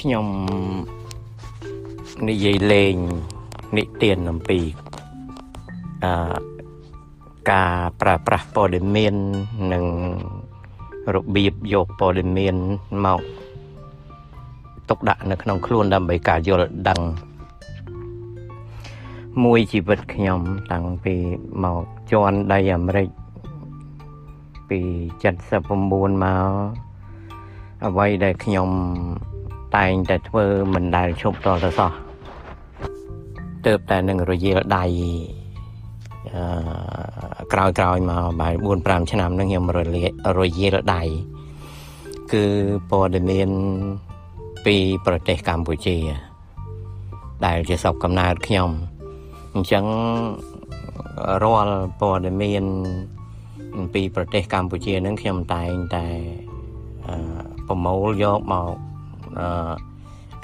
ខ្ញុំនិយាយលេងនិទានអំពីអឺការប្រើប្រាស់ព័ត៌មាននិងរបៀបយកព័ត៌មានមកទុកដាក់នៅក្នុងខ្លួនដើម្បីការយល់ដឹងមួយជីវិតខ្ញុំតាំងពីមកជន់ដីអាមេរិកពី79មកអ្វីដែលខ្ញុំ តែងតែធ្វើមិនដែលឈប់តទៅសោះទើបតែនឹងរយាលដៃអឺក្រោយក្រោយមកបែរ4 5ឆ្នាំហ្នឹងខ្ញុំរលារយាលដៃគឺព័ត៌មានពីប្រទេសកម្ពុជា ដែលជាស្រុកកំណើតខ្ញុំអញ្ចឹងរាល់ព័ត៌មានពីប្រទេសកម្ពុជានឹងខ្ញុំតែងតែប្រមូលយកមក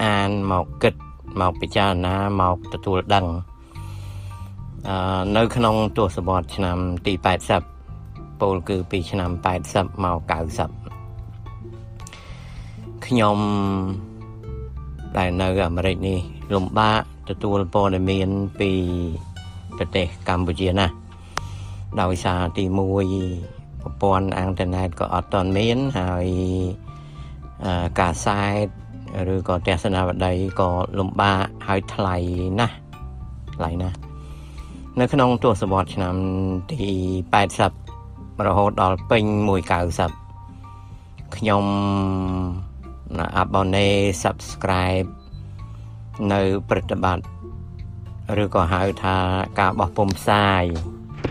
អានមកគិតមកពិចារណាមកទទួលដឹងនៅក្នុងទសវត្សរ៍ឆ្នាំទី80ពោលគឺពីឆ្នាំ80មក90ខ្ញុំដែលនៅអាមេរិកនេះលំបាកទទួលព័ត៌មានពីប្រទេសកម្ពុជាណាដោយសារទី1ប្រព័ន្ធអ៊ីនធឺណិតក៏អត់ទាន់មានហើយ ការសែតឬក៏ទស្សនាវដ្តីក៏លំបាកហើយថ្លៃណាស់ថ្លៃណាស់នៅក្នុងទសវត្សរ៍ឆ្នាំទី80រហូតដល់ពេញ190ខ្ញុំអាប់ប៊ូណេ Subscribe នៅព្រឹត្តិបត្តិឬក៏ហៅថាការបោះពុំផ្សាយ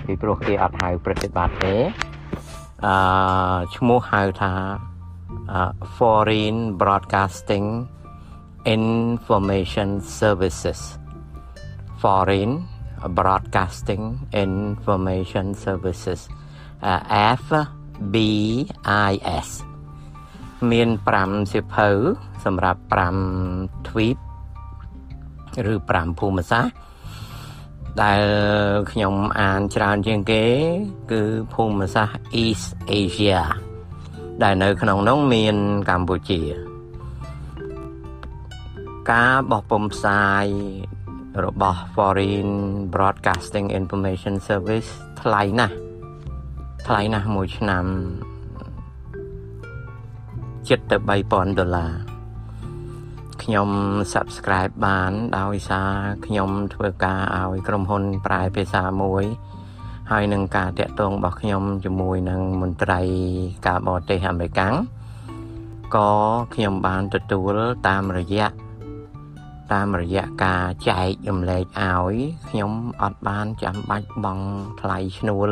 ពីព្រោះគេអត់ហៅព្រឹត្តិបត្តិទេអឺឈ្មោះហៅថា Foreign Broadcasting Information Services Foreign Broadcasting Information Services FBIS មាន5សិភៅសម្រាប់5ទ្វីបឬ5ភូមិសាស្ត្រដែលខ្ញុំអានច្រើនជាងគេ គឺភូមិសាស្ត្រ East Asia ដែលនៅក្នុងនោះមានកម្ពុជា ការបោះពុម្ពផ្សាយរបស់ Foreign Broadcasting Information Service ថ្លៃណាស់ថ្លៃណាស់មួយឆ្នាំជិតទៅ3000ដុល្លារខ្ញុំ subscribe បានដោយសារខ្ញុំធ្វើការឲ្យក្រុមហ៊ុន ប្រែភាសាមួយ ហើយនឹងការតាក់ទងរបស់ខ្ញុំជាមួយនឹងមន្ត្រីការបរទេសអាមេរិកក៏ខ្ញុំបានទទួលតាមរយៈតាមរយៈការចែករំលែកឲ្យខ្ញុំអត់បានចាំបាច់បង់ថ្លៃឈ្នួល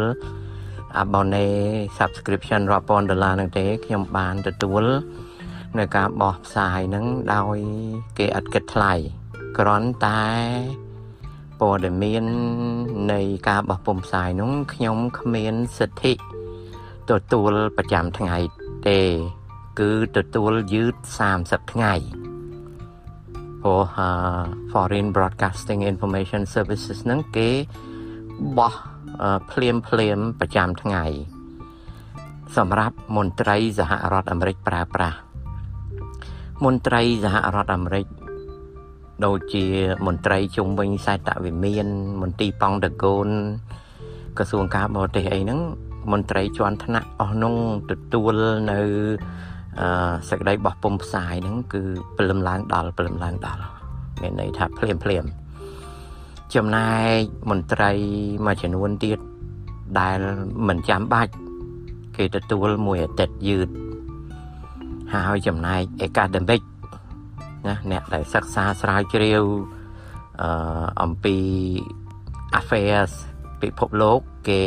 abonee subscription រាប់ពាន់ដុល្លារនឹងទេខ្ញុំបានទទួលនៅការបោះផ្សាយនឹងដោយគេអត់គិតថ្លៃគ្រាន់តែ ព័ត៌មាននៃការបោះពុម្ពផ្សាយនោះខ្ញុំគ្មានសិទ្ធិទទួលប្រចាំថ្ងៃទេ គឺទទួលយឺត30ថ្ងៃព្រោះ Foreign Broadcasting Information Services ហ្នឹងគេបោះភ្លាមភ្លាមប្រចាំថ្ងៃ សម្រាប់មន្ត្រីសហរដ្ឋអាមេរិកប្រើប្រាស់មន្ត្រីសហរដ្ឋអាមេរិក ដូចជាមន្ត្រីជុំវិញខ្សែតវិមាន មន្ទីរប៉ង់តកូនក្រសួងការបរទេសអីហ្នឹងមន្ត្រីជាន់ថ្នាក់អស់នោះទទួលនៅអឺសក្តីបោះពុំផ្សាយហ្នឹងគឺព្រលឹមឡើងដល់ព្រលឹមឡើងដល់មានន័យថាភ្លាមភ្លាមចំណែកមន្ត្រីមួយចំនួនទៀតដែលមិនចាំបាច់គេទទួលមួយអាទិត្យយឺតហើយចំណែក academic ណាអ្នកដែលសិក្សាស្រាវជ្រាវអឺអំពី affairs ពិភពលោកគេ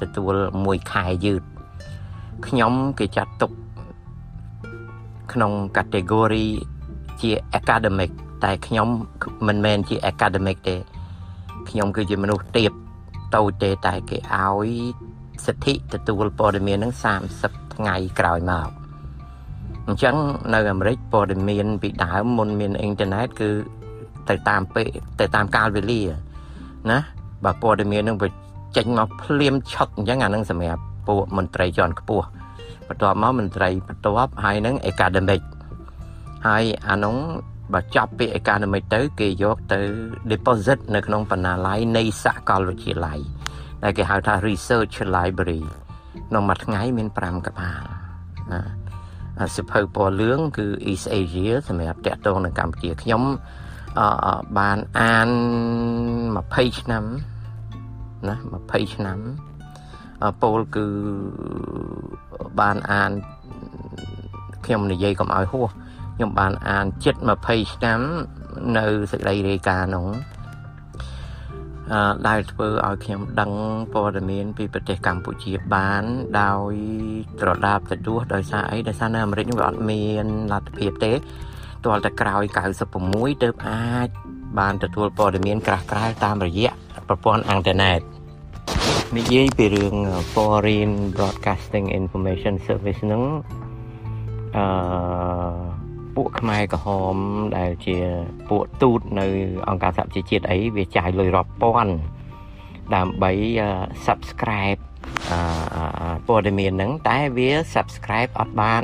ទទួលមួយខែយឺតខ្ញុំគេចាត់ទុកក្នុង category ជា academic តែខ្ញុំមិនមែនជា academic ទេខ្ញុំគឺជាមនុស្សទៀបតូចទេតែគេឲ្យសិទ្ធិទទួលព័ត៌មាននឹង30ថ្ងៃក្រោយមក អញ្ចឹងនៅអាមេរិកព័ត៌មានពីដើមមុនមានអ៊ីនធឺណិតគឺទៅតាមពេលទៅតាមកាលវេលាណាបើព័ត៌មាននឹងចេញមកភ្លាមឆឹកអញ្ចឹងអានឹងសម្រាប់ពួកមន្ត្រីជាន់ខ្ពស់បន្ទាប់មកមន្ត្រីបន្ទាប់ហើយនឹង academic ហើយអានោះបើចាប់ពី academic ទៅ គេយកទៅ deposit នៅក្នុងបណ្ណាល័យនៃសាកលវិទ្យាល័យដែលគេហៅថា research library ក្នុងមួយថ្ងៃមាន5ក្បាលណា សិភៅពណ៌លឿងគឺ East Asia សម្រាប់តាក់ទងនឹងកម្ពុជាខ្ញុំអឺបានអាន20ឆ្នាំណា20ឆ្នាំពោលគឺបានអានខ្ញុំនិយាយកុំឲ្យហួសខ្ញុំបានអានជិត20ឆ្នាំនៅសេចក្តីរាយការណ៍នោះអឺ ដែលធ្វើឲ្យខ្ញុំដឹងព័ត៌មានពីប្រទេសកម្ពុជាបានដោយត្រដាបទដួសដោយសារអីដោយសារនៅអាមេរិកវាអត់មានលទ្ធភាពទេទាល់តែក្រោយ96ទើបអាចបានទទួលព័ត៌មានក្រាស់ក្រែលតាមរយៈប្រព័ន្ធអ៊ីនធឺណិតនិយាយពីរឿង Foreign Broadcasting Information Service ហ្នឹងអឺ ពួកខ្មែរក្រហមដែលជាពួកទូតនៅអង្គការសហជីវជាតិអីវាចាយលុយរាប់ពាន់ដើម្បី subscribe ព័ត៌មានហ្នឹងតែវា subscribe អត់បាន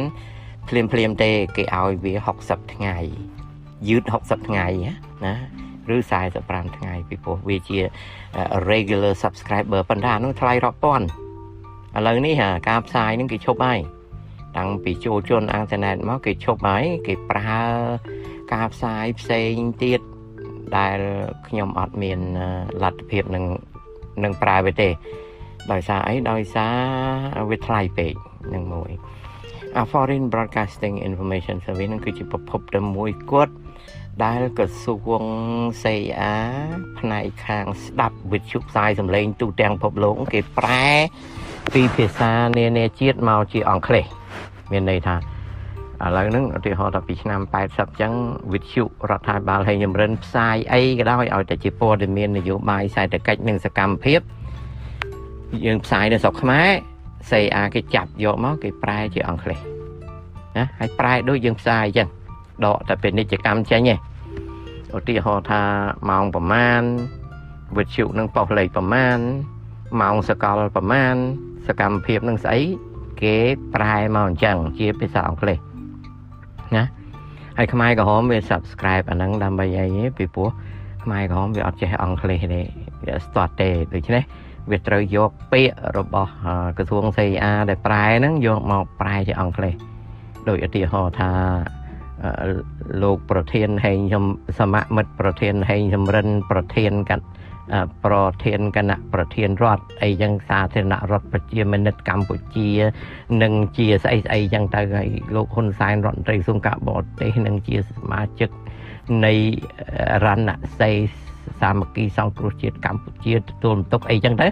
ភ្លាមភ្លាមទេគេឲ្យវា60ថ្ងៃយឺត60ថ្ងៃណាឬ45ថ្ងៃពីព្រោះវាជា regular subscriber ប៉ុន្តែអានោះថ្លៃរាប់ពាន់ឥឡូវនេះការផ្សាយហ្នឹងគេឈប់ហើយ តាំងពីចូលជន់អ៊ីនធឺណិតមកគេឈប់ហើយគេប្រើការផ្សាយផ្សេងទៀតដែលខ្ញុំអត់មានលទ្ធភាពនឹងនឹងប្រើវាទេ ដោយសារអីដោយសារវាថ្លៃពេកនឹងមួយ A Foreign Broadcasting Information Service នឹងគឺជាប្រភពតែមួយគត់ដែលក្រសួង CIA ផ្នែកខាងស្ដាប់វិទ្យុផ្សាយសម្លេងទូទាំងពិភពលោកគេប្រែពីភាសានានាជាតិមកជាអង់គ្លេស មានន័យថាឥឡូវហ្នឹងឧទាហរណ៍ថាពីឆ្នាំ80អញ្ចឹងវិទ្យុរដ្ឋាភិបាលហើយញរិនផ្សាយអីក៏ដោយឲ្យតែជាព័ត៌មាននយោបាយសេដ្ឋកិច្ចនិងសកម្មភាពយើងផ្សាយនៅស្រុកខ្មែរ CA គេចាប់យកមកគេប្រែជាអង់គ្លេសណាហើយប្រែដូចយើងផ្សាយអញ្ចឹងដកតែពាណិជ្ជកម្មចេញឯងឧទាហរណ៍ថាម៉ោងប្រមាណវិទ្យុនឹងប៉ុស្តិ៍លេខប្រមាណម៉ោងសកលប្រមាណសកម្មភាពនឹងស្អី គេប្រែមកអញ្ចឹងជាភាសាអង់គ្លេសណាហើយខ្មែរក្រហមវា subscribe អាហ្នឹងដើម្បីអីពីព្រោះខ្មែរក្រហមវាអត់ចេះអង់គ្លេសទេវាស្ទាត់ទេដូច្នេះវាត្រូវយកពាក្យរបស់ក្រសួង CIA ដែលប្រែហ្នឹងយកមកប្រែជាអង់គ្លេសដោយឧទាហរណ៍ថាលោកប្រធានហេងខ្ញុំសមមិត្តប្រធានហេងសំរិនប្រធានកាត់ ប្រធានគណៈប្រធានរដ្ឋអីចឹងសាធារណរដ្ឋប្រជាមានិតកម្ពុជានឹងជាស្អីស្អីចឹងទៅហើយលោកហ៊ុនសែនរដ្ឋមន្ត្រីក្រសួងការបរទេសនឹងជាសមាជិកនៃរណសីសាមគ្គីសង្គ្រោះជាតិកម្ពុជាទទួលបន្ទុកអីចឹងទៅ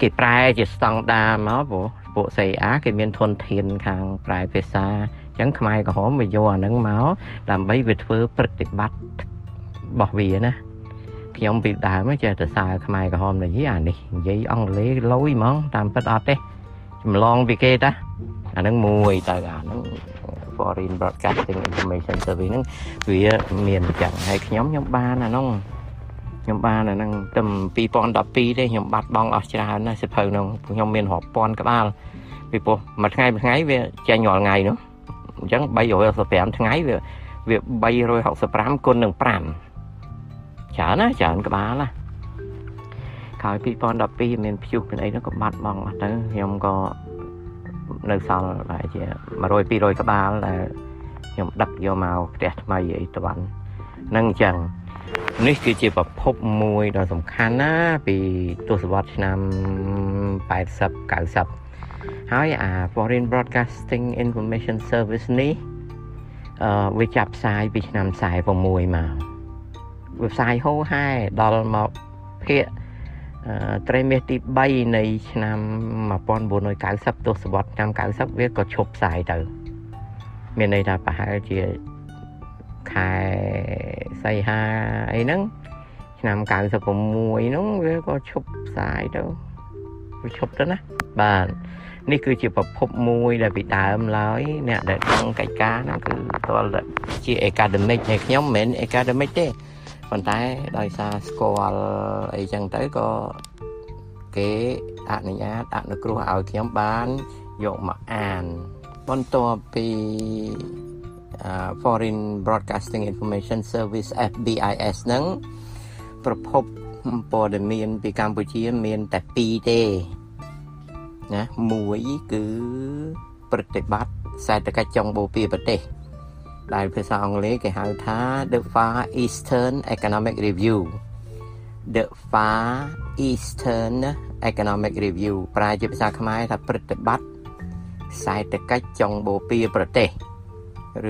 គេប្រែជាស្តង់ដាមកព្រោះពួក CA គេមានធនធានខាងប្រែភាសាអញ្ចឹងខ្មែរក្រហមវាយកអាហ្នឹងមកដើម្បីវាធ្វើប្រតិបត្តិរបស់វាណា ខ្ញុំពីដើមចេះតែសើខ្មែរក្រហមនិយាយអានេះនិយាយអង់គ្លេសលយហ្មងតាមពិតអត់ទេចម្លងពីគេតាអាហ្នឹងមួយទៅអាហ្នឹង Foreign Broadcasting Information Service ហ្នឹងវាមានអញ្ចឹងហើយខ្ញុំខ្ញុំបានអាហ្នឹងខ្ញុំបានអាហ្នឹងទៅ2012ទេខ្ញុំបាត់បង់អស់ច្រើនណាស់សិភៅហ្នឹងខ្ញុំមានរាប់ពាន់ក្បាលពីព្រោះមួយថ្ងៃមួយថ្ងៃវាចេញរាល់ថ្ងៃនោះអញ្ចឹង365ថ្ងៃវាវា365គុណនឹង5 ច្រើនណាច្រើនក្បាលណាក្រោយ2012មានព្យុះមានអីនោះក៏បាត់បង់អស់ទៅខ្ញុំក៏នៅសល់ប្រហែលជា100 200ក្បាលដែលខ្ញុំដឹកយកមកផ្ទះថ្មីអីតវ៉ាន់នឹងអញ្ចឹងនេះគឺជាប្រភពមួយដ៏សំខាន់ណាពីទសវត្សរ៍ឆ្នាំ80 90ហើយអា Foreign Broadcasting Information Service នេះអឺវាចាប់ផ្សាយពីឆ្នាំ46មក វាផ្សាយហូរហែដល់មកភាគត្រីមាសទី3នៃឆ្នាំ1990ទសវត្សរ៍ឆ្នាំ90វាក៏ឈប់ផ្សាយទៅ មានន័យថាប្រហែលជាខែសីហាអីហ្នឹងឆ្នាំ96ហ្នឹងវាក៏ឈប់ផ្សាយទៅវាឈប់ទៅណាបាទនេះគឺជាប្រភពមួយដែលពីដើមឡើយអ្នកដែលដឹងកិច្ចការហ្នឹងគឺទាល់តែជា academic ហើយខ្ញុំមិនមែន academic ទេ ប៉ុន្តែដោយសារស្គាល់អីចឹងទៅក៏គេអនុញ្ញាតអនុគ្រោះឲ្យខ្ញុំបានយកមកអានបន្ទាប់ពី Foreign Broadcasting Information Service FBIS ហ្នឹងប្រភពព័ត៌មានពីកម្ពុជាមានតែ2ទេណាមួយគឺប្រតិបត្តិសេដ្ឋកិច្ចចុងបូព៌ាប្រទេស ដែលភាសាអង់គ្លេសគេហៅថា The Far Eastern Economic Review The Far Eastern Economic Review ប្រែជាភាសាខ្មែរថាប្រតិបត្តិសេដ្ឋកិច្ចចុងបូព៌ាប្រទេស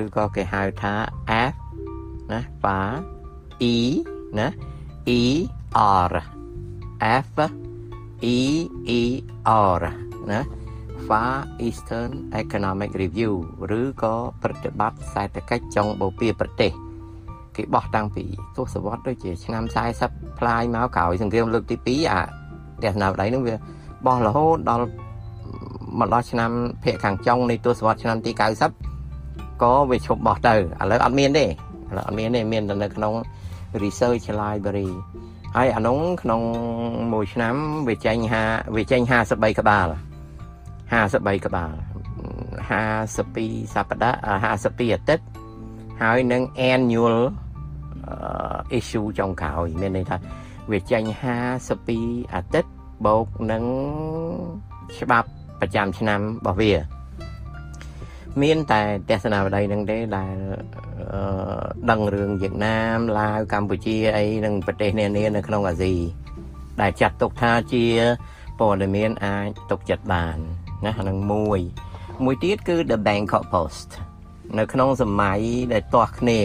ឬក៏គេហៅថា F ណា Far E ណា E R F E E R ណា Far Eastern Economic Review ឬក៏ប្រតិបត្តិសេដ្ឋកិច្ចចុងបូព៌ាប្រទេសគេបោះតាំងពីទសវត្សរ៍ដូចជាឆ្នាំ40ផ្លាយមកក្រោយសង្គ្រាមលើកទី2អាទស្សនវិស័យនឹងវាបោះរហូតដល់មកដល់ឆ្នាំភាគខាងចុងនៃទសវត្សរ៍ឆ្នាំទី90ក៏វាឈប់បោះទៅឥឡូវអត់មានទេឥឡូវអត់មានទេមានតែនៅក្នុង research library ហើយអានោះក្នុងមួយឆ្នាំវាចេញ5វាចេញ53ក្បាល 53ក្បាល52សប្តាហ៍52អាទិត្យហើយនឹង annual issue ចុងក្រោយមានន័យថាវាចេញ52អាទិត្យបូកនឹងច្បាប់ប្រចាំឆ្នាំរបស់វា មានតែទស្សនាវដ្តីនឹងទេដែលដឹងរឿងវៀតណាមឡាវកម្ពុជាអីនិងប្រទេសនានានៅក្នុងអាស៊ីដែលចាត់ទុកថាជាព័ត៌មានអាចទុកចិត្តបាន ណាហ្នឹងមួយមួយទៀតគឺ The Bangkok Post នៅក្នុងសម័យដែលទាស់គ្នា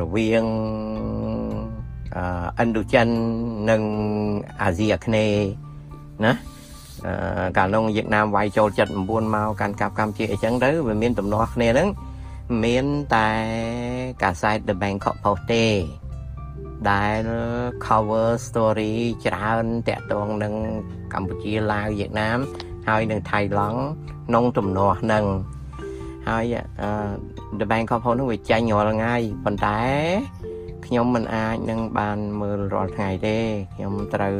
រវាងអឺឥណ្ឌូចិននិងអាស៊ីអាគ្នេយ៍ណាអឺកាលនោះវៀតណាមវាយចូល79មកកាន់កាប់កម្ពុជាអីចឹងទៅវាមានទំនាស់គ្នាហ្នឹងមានតែកាសែត The Bangkok Post ទេដែល cover story ច្រើនតាក់ទងនឹងកម្ពុជាឡាវវៀតណាម ហើយនឹងថៃឡង់ក្នុងទំនាស់នឹងហើយ The Bangkok Post នោះវាចាញ់រាល់ថ្ងៃប៉ុន្តែខ្ញុំមិនអាចនឹងបានមើលរាល់ថ្ងៃទេខ្ញុំត្រូវ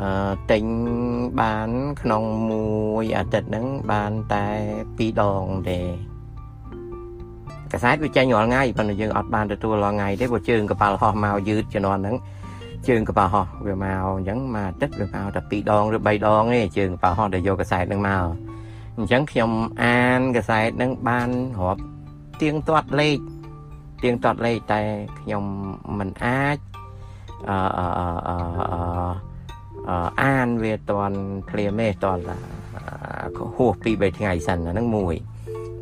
អឺទិញបានក្នុងមួយអាទិត្យហ្នឹងបានតែ2ដងទេកសែតវាចេញរាល់ថ្ងៃប៉ុន្តែយើងអត់បានទទួលរាល់ថ្ងៃទេព្រោះជើងកប៉ាល់ហោះមកយឺតជំនាន់ហ្នឹង ជើងកប៉ាល់ហោះវាមកអញ្ចឹងមួយអាទិត្យវាមកតែ2ដងឬ3ដងទេជើងកប៉ាល់ហោះដែលយកកសែតហ្នឹងមកអញ្ចឹងខ្ញុំអានកសែតហ្នឹងបានរាប់ទៀងទាត់លេខទៀងទាត់លេខតែខ្ញុំមិនអាចអឺអឺអឺអានវាតន់ភ្លាមទេតន់ហួសពី3ថ្ងៃសិនអាហ្នឹងមួយ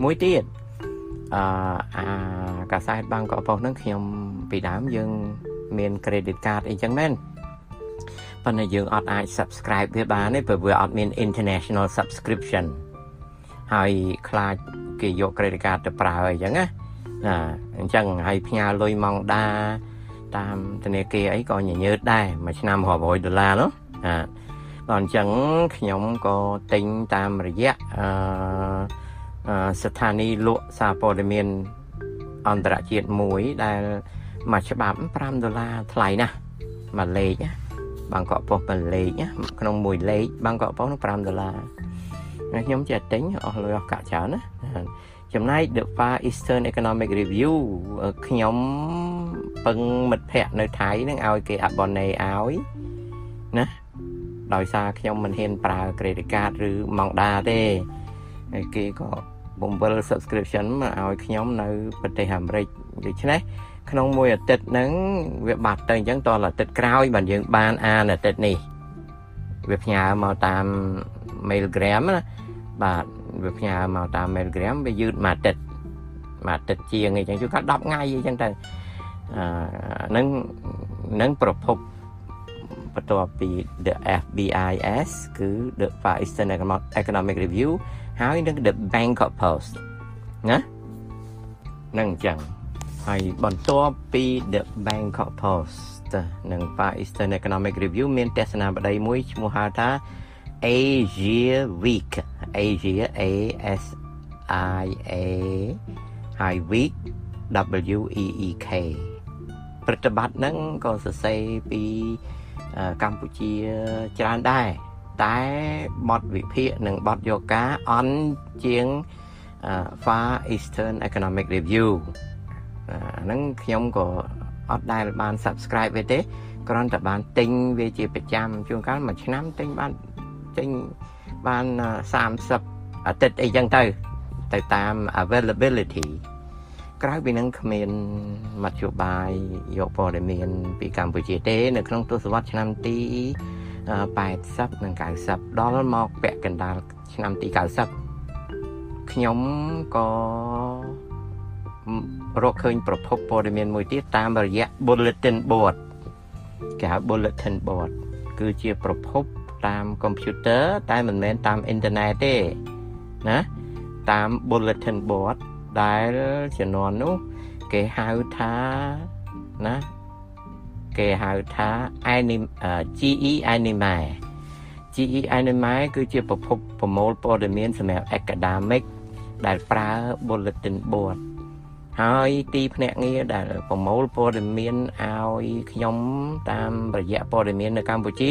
មួយទៀតអឺអាកាសែតបាងកកប៉ុស្តិ៍ហ្នឹងខ្ញុំពីដើមយើង មាន credit card អីចឹងមែនប៉ុន្តែយើងអត់អាច subscribe វាបានទេព្រោះវាអត់មាន international subscription ហើយខ្លាចគេយក credit card ទៅប្រើអីចឹងណាណាអញ្ចឹងហើយផ្ញើលុយម៉ង់ដាតាមធនាគារអីក៏ញញើតដែរមួយឆ្នាំរាប់រយដុល្លារនោះណាដល់អញ្ចឹងខ្ញុំក៏ទិញតាមរយៈអឺស្ថានីយ៍លក់សារព័ត៌មានអន្តរជាតិមួយដែល មួយច្បាប់5ដុល្លារថ្លៃណាស់មួយលេខបាងកកប៉ុស្តិ៍មួយលេខក្នុងមួយលេខបាងកកប៉ុស្តិ៍នោះ5ដុល្លារខ្ញុំចេះទិញអស់លុយអស់កាក់ច្រើនណាចំណែក The Far Eastern Economic Review ខ្ញុំពឹងមិត្តភ័ក្ដិនៅថៃនឹងឲ្យគេអាប៊ូណេឲ្យណាដោយសារខ្ញុំមិនហ៊ានប្រើ credit card ឬ Monda ទេហើយគេក៏បំពេញ subscription មកឲ្យខ្ញុំនៅប្រទេសអាមេរិកដូច្នេះ ក្នុងមួយអាទិត្យហ្នឹងវាបាត់ទៅអញ្ចឹងតរអាទិត្យក្រោយបានយើងបានអានអាទិត្យនេះវាផ្ញើមកតាម Mailgram ណាបាទវាផ្ញើមកតាម Mailgram វាយឺតមួយអាទិត្យមួយអាទិត្យជាងអីចឹងជួនកាល10ថ្ងៃអីចឹងទៅអឺនឹងនឹងប្រភពបន្ទាប់ពី the FBIS គឺ the Far Eastern Economic Review ហើយនឹង the Bangkok Post ណានឹងអញ្ចឹង ហើយបន្ទាប់ពី the Bangkok Post និង Far Eastern Economic Review មានទស្សនាបតីមួយឈ្មោះហៅថា Asia Week Asia A S I A ហើយ Week W E E K ប្រតិបត្តិហ្នឹងក៏សរសេរពីកម្ពុជាច្រើនដែរតែបទវិភាគនិងបទយកការអន់ជាង Far Eastern Economic Review អាហ្នឹងខ្ញុំក៏អត់ដែលបាន subscribe វាទេគ្រាន់តែបានទិញវាជាប្រចាំជួនកាលមួយឆ្នាំទិញបានទិញបាន30អាទិត្យអីចឹងទៅ ទៅតាម availability ក្រៅពីនឹងគ្មានមធ្យោបាយយកព័ត៌មានពីកម្ពុជាទេ នៅក្នុងទសវត្សរ៍ឆ្នាំទី80និង90ដល់មកពាក់កណ្ដាលឆ្នាំទី90ខ្ញុំក៏ រកឃើញប្រភពព័ត៌មានមួយទៀតតាមរយៈ bulletin board គេហៅ bulletin board គឺជាប្រភពតាមកុំព្យូទ័រតែមិនមែនតាមអ៊ីនធឺណិតទេណាតាម bulletin board ដែលជំនាន់នោះគេហៅថាណាគេហៅថា anim GE anime GE anime គឺជាប្រភពប្រមូលព័ត៌មានសម្រាប់ academic ដែលប្រើ bulletin board ហើយទីភ្នាក់ងារដែលប្រមូលព័ត៌មានឲ្យខ្ញុំតាមរយៈព័ត៌មាននៅកម្ពុជា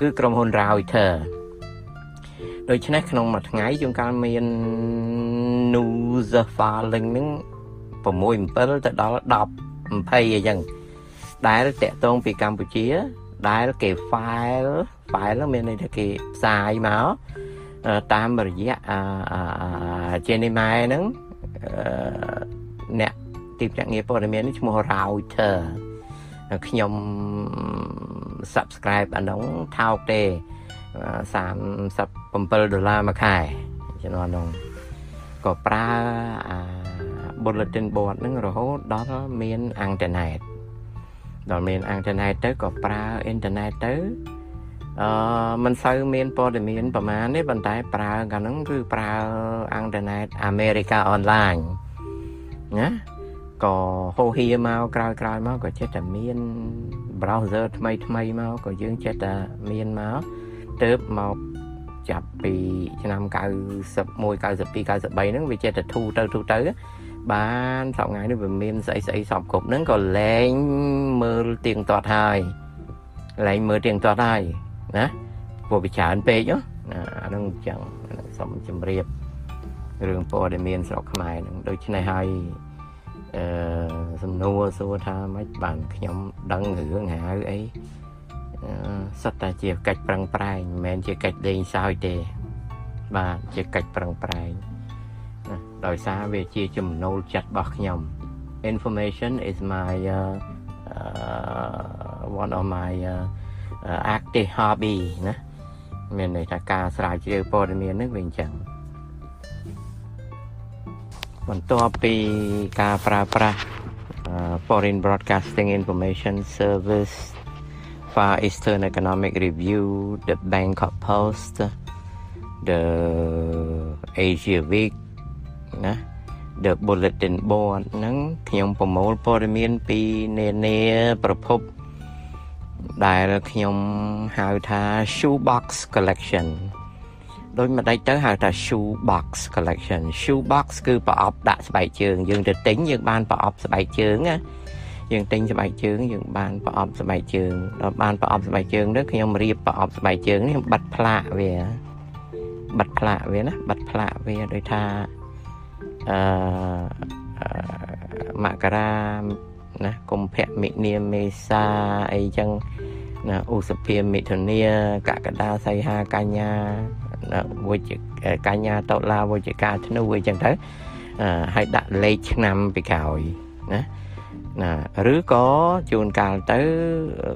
គឺក្រុមហ៊ុន Reuters ដូច្នេះក្នុងមួយថ្ងៃជួនកាលមាន news filing ហ្នឹង6 7ទៅដល់10 20អីចឹងដែលតាក់ទងពីកម្ពុជា ដែលគេ file file មានន័យថាគេផ្សាយមកតាមរយៈ Genema ហ្នឹង អ្នកទីភ្នាក់ងារព័ត៌មាននេះឈ្មោះ Router ខ្ញុំ subscribe អានោះថោកទេ37ដុល្លារមួយខែជំនាន់នោះក៏ប្រើអា bulletin board ហ្នឹងរហូតដល់មានអ៊ីនធឺណិតដល់មានអ៊ីនធឺណិតទៅក៏ប្រើអ៊ីនធឺណិតទៅអឺមិនសូវមានព័ត៌មានប្រហែលទេប៉ុន្តែប្រើកាលហ្នឹងគឺប្រើអ៊ីនធឺណិតអាមេរិកាអនឡាញ ណាក៏ហូហៀមកក្រោយក្រោយមកក៏ចេះតែមាន browser ថ្មីថ្មីមកក៏យើងចេះតែមានមកទៅមកចាប់ពីឆ្នាំ91 92 93ហ្នឹងវាចេះតែធូរទៅធូរទៅ បានសប្ងៃនេះវាមានស្អីស្អីសពគ្រប់ហ្នឹងក៏លែងមើលទៀងទាត់ហើយលែងមើលទៀងទាត់ហើយណាព្រោះវាច្រើនពេកណាអាហ្នឹងអញ្ចឹងសូមជម្រាបរឿងព័ត៌មានស្រុកខ្មែរហ្នឹងដូច្នេះហើយ អឺសំណួរសួរថាម៉េចបានខ្ញុំដឹងរឿងហៅអីសិតតែជាកិច្ចប្រឹងប្រែងមិនមែនជាកិច្ចលេងសើចទេបាទជាកិច្ចប្រឹងប្រែងណាដោយសារវាជាចំណូលចិត្តរបស់ខ្ញុំ information is my uh, uh, one of my uh, uh, active hobby ណាមានន័យថាការស្រាវជ្រាវព័ត៌មាននឹងវាអញ្ចឹង បន្ទាប់ពីការប្រើប្រាស់ Foreign Broadcasting Information Service Far Eastern Economic Review the Bangkok Post the Asia Week ណា the bulletin board ហ្នឹងខ្ញុំប្រមូលព័ត៌មានពីនានាប្រភពដែលខ្ញុំហៅថា shoebox collection ដូចម្ដេចទៅហៅថា shoe box collection shoe box គឺប្រអប់ដាក់ស្បែកជើងយើងទៅទិញយើងបានប្រអប់ស្បែកជើងណាយើងទិញស្បែកជើងយើងបានប្រអប់ស្បែកជើងដល់បានប្រអប់ស្បែកជើងទៅខ្ញុំរៀបប្រអប់ស្បែកជើងនេះបិទផ្លាកវាបិទផ្លាកវាណាបិទផ្លាកវាដោយថាអឺមករាណាកុម្ភៈមិនិមេសាអីចឹងណាឧសភាមិថុនាកក្កដាសីហាកញ្ញា វិជ្ជកញ្ញាតុលាវិជ្ជការធ្នូអីចឹងទៅហើយដាក់លេខឆ្នាំពីក្រោយណាណាឬក៏ជួនកាលទៅ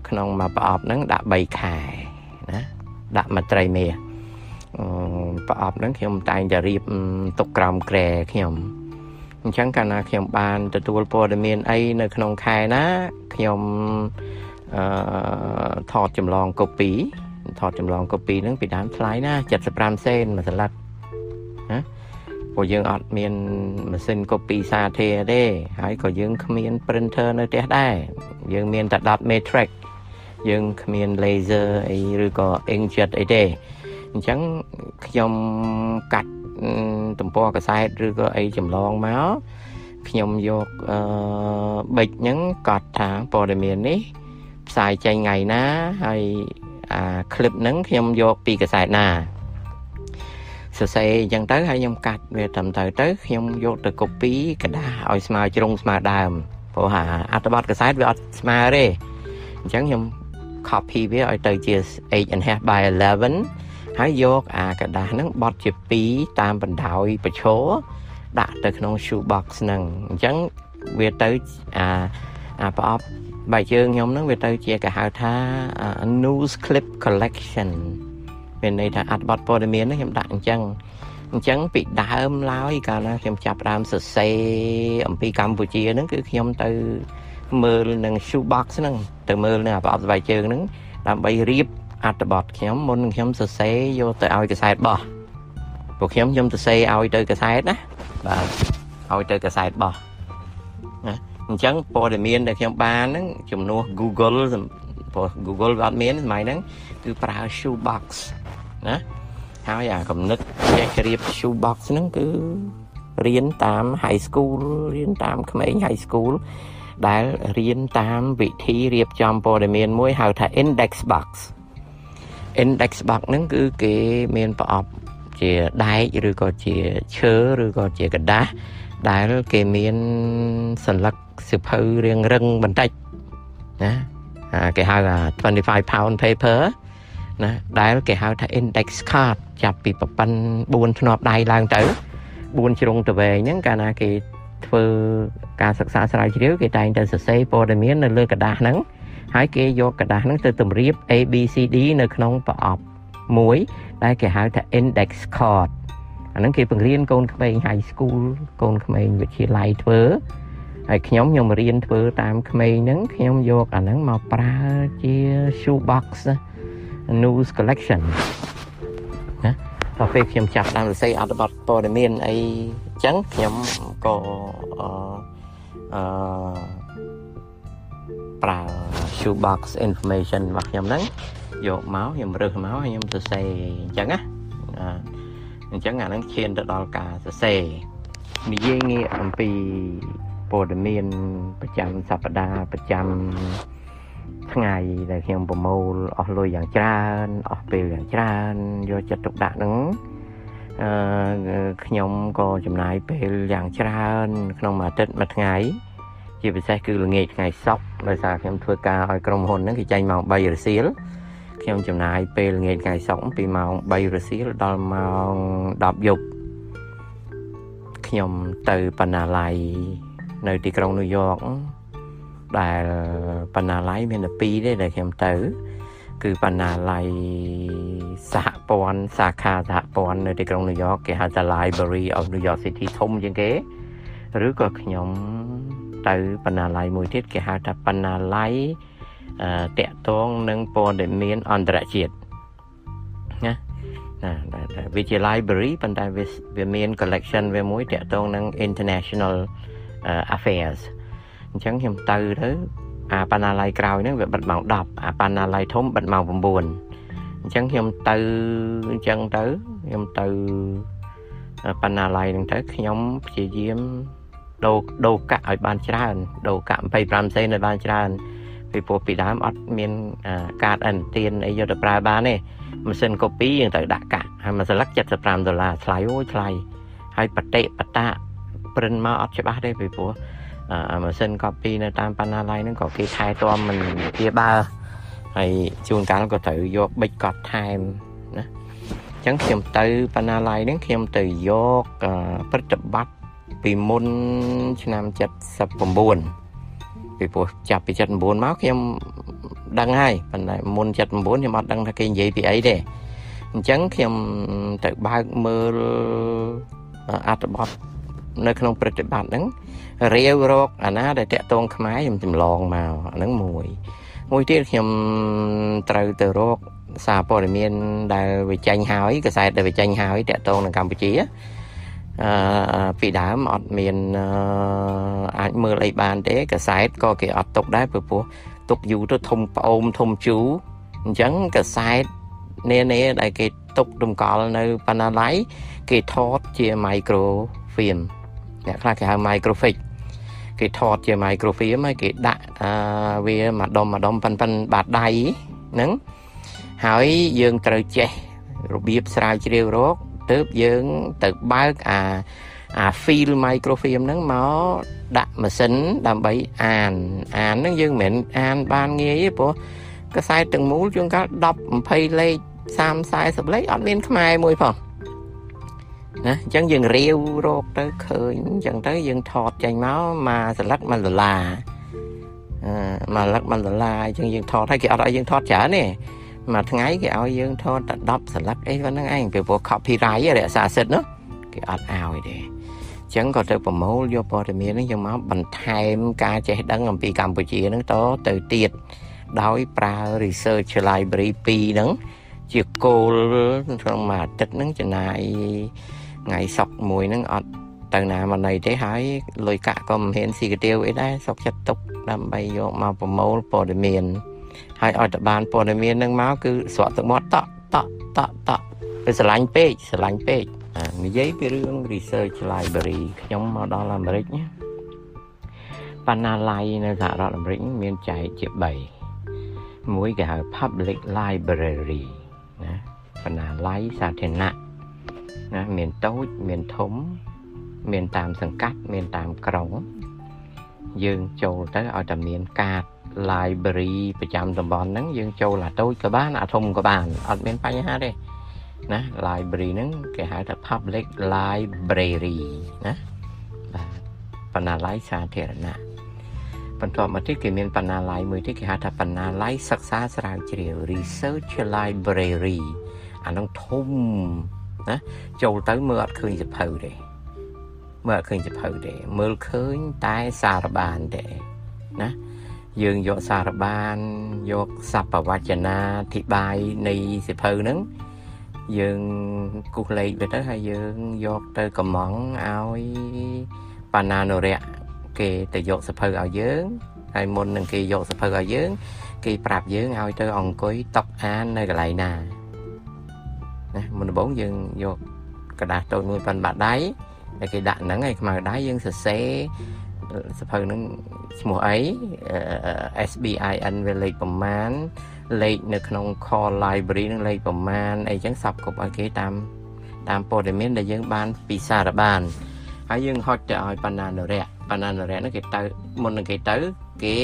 ក្នុងមួយប្រអប់ហ្នឹងដាក់3ខែណាដាក់មួយត្រីមាសប្រអប់ហ្នឹងខ្ញុំតែងតែរៀបទុកក្រោមក្រែខ្ញុំអញ្ចឹងកាលណាខ្ញុំបានទទួលព័ត៌មានអីនៅក្នុងខែណាខ្ញុំអឺថតចម្លងកូពី ថតចម្លងកូពីហ្នឹងពីដើមថ្លៃណា75សេនមួយសន្លឹកណាព្រោះយើងអត់មានម៉ាស៊ីនកូពីសាធាទេហើយក៏យើងគ្មាន printer នៅផ្ទះដែរយើងមានតែ10 matrix យើងគ្មាន laser អីឬក៏ inkjet អីទេអញ្ចឹងខ្ញុំកាត់ទំព័រកសែតឬក៏អីចម្លងមកខ្ញុំយកអឺប៊ិចហ្នឹងកត់ថាព័ត៌មាននេះផ្សាយចេញថ្ងៃណាហើយ អាคลิปហ្នឹងខ្ញុំយកពីកសែតណា សរសេរអញ្ចឹងទៅហើយខ្ញុំកាត់វាត្រឹមត្រូវទៅខ្ញុំយកទៅ copy กระดาษឲ្យស្មើជ្រុងស្មើដើមព្រោះអាអត្ថបទកសែតវាអត់ស្មើទេអញ្ចឹងខ្ញុំ copy វាឲ្យទៅជា 8.5 by 11ហើយយកអាกระดาษហ្នឹងបត់ជា2តាមបណ្ដោយប្រឈរដាក់ទៅក្នុង shoe box ហ្នឹងអញ្ចឹងវាទៅអាអាប្រអប់ បែកជើងខ្ញុំហ្នឹងវាទៅជាគេហៅថា news clip collection មានន័យថាអត្ថបទព័ត៌មានហ្នឹងខ្ញុំដាក់អញ្ចឹងអញ្ចឹងពីដើមឡើយកាលណាខ្ញុំចាប់ដើមសរសេរអំពីកម្ពុជាហ្នឹងគឺខ្ញុំទៅមើលនឹង shoe box ហ្នឹងទៅមើលនៅប្រអប់ស្បែកជើងហ្នឹងដើម្បីរៀបអត្ថបទខ្ញុំមុនខ្ញុំសរសេរយកទៅឲ្យកសែតបោះពួកខ្ញុំខ្ញុំសរសេរឲ្យទៅកសែតណាបាទឲ្យទៅកសែតបោះណា អញ្ចឹងព័ត៌មានដែលខ្ញុំបានហ្នឹងជំនួស Google ព្រោះ Google វាអត់មានសម័យហ្នឹងគឺប្រើ shoe box ណាហើយអាកំណត់ចេះជ្រាប shoe box ហ្នឹងគឺរៀនតាម high school រៀនតាមក្មេង high school ដែលរៀនតាមវិធីរៀបចំព័ត៌មានមួយហៅថា index box index box ហ្នឹងគឺគេមានប្រអប់ជាដែកឬក៏ជាឈើឬក៏ជាกระดาษដែលគេមានសន្លឹក សិភៅរៀងរឹងបន្តិចណាគេហៅថា25 pound paper ណាដែលគេហៅថា index card ចាប់ពីប្រព័ន្ធ4ធ្នាប់ដៃឡើងទៅ4ជ្រុងទៅវែងហ្នឹងកាលណាគេធ្វើការសិក្សាស្រាវជ្រាវគេតែងតែសរសេរព័ត៌មាននៅលើกระดาษហ្នឹងហើយគេយកกระดาษហ្នឹងទៅតម្រៀប ABCD នៅក្នុងប្រអប់មួយដែលគេហៅថា index card អាហ្នឹងគេបង្រៀនកូនក្មេង high school កូនក្មេងវិទ្យាល័យធ្វើ ហើយខ្ញុំខ្ញុំរៀនធ្វើតាមក្មេងហ្នឹងខ្ញុំយកអាហ្នឹងមកប្រើជា shoe box news collection ណាដល់ពេលខ្ញុំចាប់ដើមសរសេរអត្ថបទព័ត៌មានអីចឹងខ្ញុំក៏អឺអឺប្រើ shoe box information របស់ខ្ញុំហ្នឹងយកមកខ្ញុំរើសមកហើយខ្ញុំសរសេរអញ្ចឹងណាអញ្ចឹងអាហ្នឹងឈានទៅដល់ការសរសេរនិយាយងាកអំពី ព័ត៌មានប្រចាំសប្តាហ៍ប្រចាំថ្ងៃដែលខ្ញុំប្រមូលអស់លុយយ៉ាងច្រើនអស់ពេលយ៉ាងច្រើនយកចិត្តទុកដាក់ហ្នឹងអឺខ្ញុំក៏ចំណាយពេលយ៉ាងច្រើន ក្នុងមួយអាទិត្យមួយថ្ងៃ ជាពិសេសគឺល្ងាចថ្ងៃសុក្រដោយសារខ្ញុំធ្វើការឲ្យក្រុមហ៊ុនហ្នឹងគេចេញម៉ោង3រសៀលខ្ញុំចំណាយពេលល្ងាចថ្ងៃសុក្រពីម៉ោង3រសៀលដល់ម៉ោង10យប់ខ្ញុំទៅបណ្ណាល័យ នៅទីក្រុងញូវយ៉កដែលបណ្ណាល័យមានតែពីរទេដែលខ្ញុំទៅ គឺបណ្ណាល័យសហព័ន្ធសាខាសហព័ន្ធនៅទីក្រុងញូវយ៉កគេហៅថា Library of New York City ធំជាងគេឬក៏ខ្ញុំទៅបណ្ណាល័យមួយទៀតគេហៅថាបណ្ណាល័យតកតងនឹងព័ត៌មានអន្តរជាតិណាណាវាជា library ប៉ុន្តែវាមាន collection វាមួយតកតងនឹង international affairs អញ្ចឹងខ្ញុំទៅទៅអាបណ្ណាល័យក្រោយហ្នឹងវាបិទម៉ោង10អាបណ្ណាល័យធំបិទម៉ោង9អញ្ចឹងខ្ញុំទៅអញ្ចឹងទៅខ្ញុំទៅបណ្ណាល័យហ្នឹងទៅខ្ញុំព្យាយាមដូរដូរកាក់ឲ្យបានច្រើនដូរកាក់25សេនឲ្យបានច្រើនពីព្រោះពីដើមអត់មានកាតអន្តទានអីយកទៅប្រើបានទេម៉ាស៊ីនកូពីយើងត្រូវដាក់កាក់ហើយមួយស្លឹក75ដុល្លារថ្លៃអូយថ្លៃហើយបតិបតា ព្រិនមកអត់ច្បាស់ទេពីព្រោះម៉ាស៊ីនកូពីនៅតាមបណ្ណាល័យហ្នឹងក៏គេថែទាំមិនជាបើហើយជួនកាលក៏ត្រូវយកបិចកត់ថែមណាអញ្ចឹងខ្ញុំទៅបណ្ណាល័យហ្នឹងខ្ញុំទៅយកប្រតិបត្តិពីមុនឆ្នាំ79ពីព្រោះចាប់ពី79មកខ្ញុំដឹងហើយប៉ុន្តែមុន79ខ្ញុំអត់ដឹងថាគេនិយាយពីអីទេអញ្ចឹងខ្ញុំទៅបើកមើលអត្ថបទ នៅក្នុងប្រតិបត្តិហ្នឹងរាវរកអាណាដែលតាក់ទងខ្មែរខ្ញុំចម្លងមកអាហ្នឹងមួយ មួយទៀតខ្ញុំត្រូវទៅរកសារព័ត៌មានដែលវិចេញហើយកសែតដែលវិចេញហើយតាក់ទងនឹងកម្ពុជាអឺពីដើមអត់មានអាចមើលអីបានទេកសែតក៏គេអត់ទុកដែរព្រោះទុកយូរទៅធំប្អូមធំជូរអញ្ចឹងកសែតនានាដែលគេទុករំកល់នៅបណ្ណាល័យគេថតជា microfilm អ្នកខ្លះគេហៅ microfic គេថតជា microfilm ហើយគេដាក់អាវាម្ដុំម្ដុំប៉ិនប៉ិនបាតដៃហ្នឹងហើយយើងត្រូវចេះរបៀបស្រាវជ្រាវរកទើបយើងទៅបើកអាអា file microfilm ហ្នឹងមកដាក់ម៉ាស៊ីនដើម្បីអានអានហ្នឹងយើងមិនមែនអានបានងាយទេព្រោះកសែតទាំងមូលជួនកាល10 20លេខ30 40លេខអត់មានខ្មែរមួយផង ណាអញ្ចឹងយើងរាវរកទៅឃើញអញ្ចឹងទៅយើងថតចេញមកមកស្លឹក1ដុល្លារអឺមកស្លឹក1ដុល្លារអញ្ចឹងយើងថតហើយគេអត់ឲ្យយើងថតច្រើនទេមួយថ្ងៃគេឲ្យយើងថតតែ10ស្លឹកអីប៉ុណ្្នឹងឯងពីព្រោះ copyright រក្សាសិទ្ធិនោះគេអត់ឲ្យទេអញ្ចឹងក៏ទៅប្រមូលយកព័ត៌មានហ្នឹងយកមកបន្ថែមការចេះដឹងអំពីកម្ពុជាហ្នឹងតទៅទៀតដោយប្រើ research library 2ហ្នឹងជាគោលក្នុងមួយអាទិត្យហ្នឹងចំណាយ ថ្ងៃសុកមួយហ្នឹងអត់ទៅណាមកណីទេហើយលុយកាក់ក៏មិនហ៊ានស៊ីកាទៀវអីដែរសុកចិត្តទុកដើម្បីយកមកប្រមូលព័ត៌មានហើយឲ្យតបានព័ត៌មានហ្នឹងមកគឺស្រក់ទឹកមាត់តក់តក់តក់តក់វាស្រឡាញ់ពេកស្រឡាញ់ពេកនិយាយពីរឿង research library ខ្ញុំមកដល់អាមេរិកណាបណ្ណាល័យនៅសហរដ្ឋអាមេរិកមានចែកជា3មួយគេហៅ public library ណាបណ្ណាល័យសាធារណៈ ណាមានតូចមានធំ មានតាមសង្កាត់មានតាមក្រុងយើងចូលទៅឲ្យតែមានកាត library ប្រចាំតំបន់ហ្នឹងយើងចូលអាតូចក៏បានអាធំក៏បានអត់មានបញ្ហាទេណា library ហ្នឹងគេហៅថា public library ណាបាទបណ្ណាល័យសាធារណៈបន្ទាប់មកទៀតគេមានបណ្ណាល័យមួយទៀតគេហៅថាបណ្ណាល័យសិក្សាស្រាវជ្រាវ research library អានោះធំ ណាចូលទៅមើលអត់ឃើញសភៅទេមើលអត់ឃើញសភៅទេមើលឃើញតែសារបានទេណាយើងយកសារបានយកសัพវចនាធិបាយនៃសិភៅហ្នឹងយើងគូសលេខទៅទៅហើយយើងយកទៅកំងឲ្យបណ្ណានុរៈគេទៅយកសភៅឲ្យយើងហើយមុននឹងគេយកសភៅឲ្យយើង គេប្រាប់យើងឲ្យទៅអង្គុយតក់អាននៅកន្លែងណា ណាមុនដំបូងយើងយកกระดาษតូចមួយប៉ុនបាត់ដៃតែគេដាក់ហ្នឹងឯខ្មៅដៃយើងសរសេរសភៅហ្នឹងឈ្មោះអី SBIN វាលេខប្រមាណលេខនៅក្នុង call library នឹងលេខប្រមាណអីចឹងសັບគប់ឲ្យគេតាមតាមព័ត៌មានដែលយើងបានពីសារបានហើយយើងហុចទៅឲ្យបណ្ណានុរៈបណ្ណានុរៈហ្នឹងគេទៅមុននឹងគេទៅគេ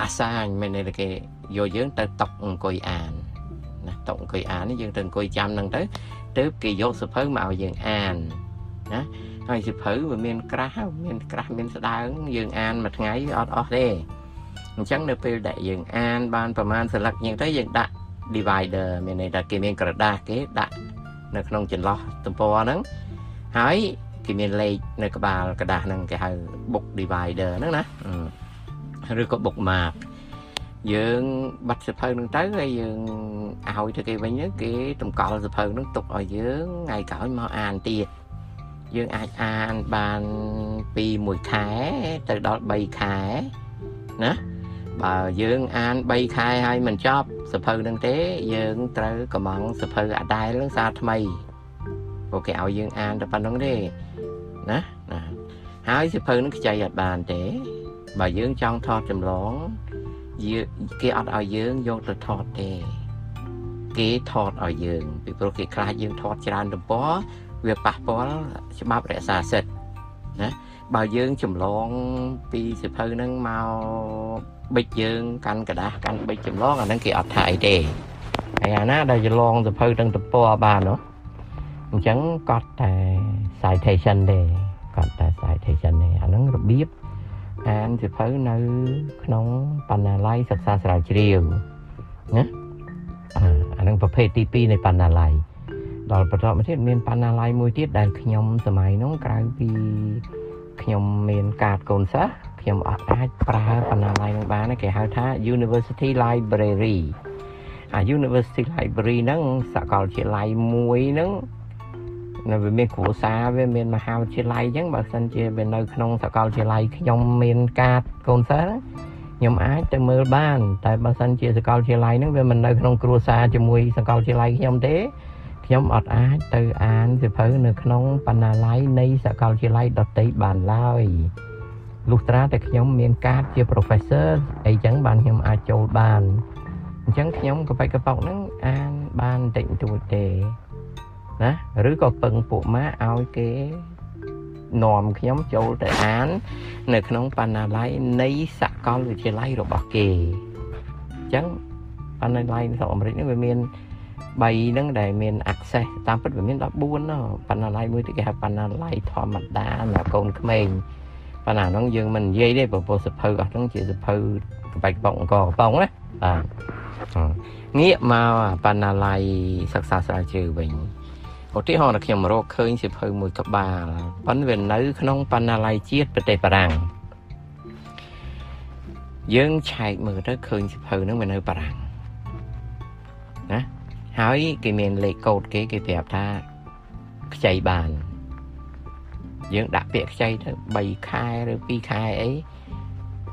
អាសាញមែនទេគេយកយើងទៅតុកអង្គុយអានណា តុកអង្គុយអាននេះយើងទៅអង្គុយចាំហ្នឹងទៅទើបគេយកសភៅមកឲ្យយើងអានណាហើយសិភៅវាមានក្រាស់មានក្រាស់មានស្ដើងយើងអានមួយថ្ងៃអត់អស់ទេអញ្ចឹងនៅពេលដែលយើងអានបានប្រមាណសន្លឹកអញ្ចឹងទៅយើងដាក់ divider មានន័យថាគេមានក្រដាសគេដាក់នៅក្នុងចន្លោះទំព័រហ្នឹងហើយគេមានលេខនៅក្បាលក្រដាសហ្នឹងគេហៅ book divider ហ្នឹងណាឬក៏ bookmark យើងបាត់សភៅនឹងទៅហើយយើងឲ្យទៅគេវិញគេតម្កល់សភៅនឹងទុកឲ្យយើងថ្ងៃក្រោយមកអានទៀតយើងអាចអានបានពី1ខែទៅដល់3ខែណាបើយើងអាន3ខែហើយមិនចប់សភៅនឹងទេ យើងត្រូវកំងសភៅអាដែលនឹងសារថ្មីពួកគេឲ្យយើងអានតែប៉ុណ្្នឹងទេណាណាហើយសភៅនឹងខ្ចីអត់បានទេ បើយើងចង់ថតចម្លង គេអត់ឲ្យយើងយកទៅថតទេគេថតឲ្យយើងពីព្រោះគេខ្លាចយើងថតច្រើនទំព័រវាប៉ះពាល់ច្បាប់រក្សាសិទ្ធិណាបើយើងចម្លងពីសិភៅហ្នឹងមកបិចយើងកាន់กระดาษកាន់បិចចម្លងអាហ្នឹងគេអត់ថាអីទេហើយអាណាដែលចម្លងសិភៅទាំងទំព័របាននោះអញ្ចឹងគាត់តែ citation ទេគាត់តែ citation ទេអាហ្នឹងរបៀប អានសិភៅនៅ ក្នុងបណ្ណាល័យសិក្សាស្រាវជ្រាវណាអាហ្នឹងប្រភេទទី2នៃបណ្ណាល័យដល់បន្តមកទៀតមានបណ្ណាល័យមួយទៀតដែលខ្ញុំសម័យនោះក្រៅពីខ្ញុំមានកាតកូនសិស្សខ្ញុំអត់អាចប្រើបណ្ណាល័យនឹងបានគេហៅថា University Library អា University Library ហ្នឹងសាកលវិទ្យាល័យមួយហ្នឹង នៅវាមានគ្រួសារវាមានមហាវិទ្យាល័យអញ្ចឹងបើសិនជាវានៅក្នុងសាកលវិទ្យាល័យខ្ញុំមានកាតកូនសិស្សខ្ញុំអាចទៅមើលបាន តែបើសិនជាសាកលវិទ្យាល័យហ្នឹងវាមិននៅក្នុងគ្រួសារជាមួយសាកលវិទ្យាល័យខ្ញុំទេខ្ញុំអត់អាចទៅអានសិភៅនៅក្នុងបណ្ណាល័យនៃសាកលវិទ្យាល័យដទៃបានឡើយលុះត្រាតែខ្ញុំមានកាតជា professor អីចឹងបានខ្ញុំអាចចូលបានអញ្ចឹងខ្ញុំកបិចកប៉ុកហ្នឹងអានបានតិចតួចទេ ណាឬក៏ពឹងពួកម៉ាឲ្យគេនាំខ្ញុំចូលទៅអាន នៅក្នុងបណ្ណាល័យនៃសាកលវិទ្យាល័យរបស់គេអញ្ចឹងបណ្ណាល័យនៅអាមេរិកនេះវាមាន3ហ្នឹងដែលមាន access តាមពិតវាមាន14ណោះបណ្ណាល័យមួយទៀតគេហៅបណ្ណាល័យធម្មតាសម្រាប់កូនក្មេងបណ្ណាហ្នឹងយើងមិននិយាយទេព្រោះសភៅអស់ហ្នឹងជាសភៅក្បាច់កំប៉ុងអង្គកំប៉ុងណាបាទងាកមកបណ្ណាល័យសិក្សាស្រាវជ្រាវវិញ ឧទាហរណ៍ខ្ញុំរកឃើញសិភៅមួយក្បាលប៉ុន្តែវានៅ ក្នុងបណ្ណាល័យជាតិប្រទេសបារាំងយើងឆែកមើលទៅឃើញសិភៅហ្នឹងវានៅបារាំងណាហើយគេមានលេខកូដគេគេប្រាប់ថាខ្ចីបាន យើងដាក់ពាក្យខ្ចីទៅ3ខែឬ2ខែអី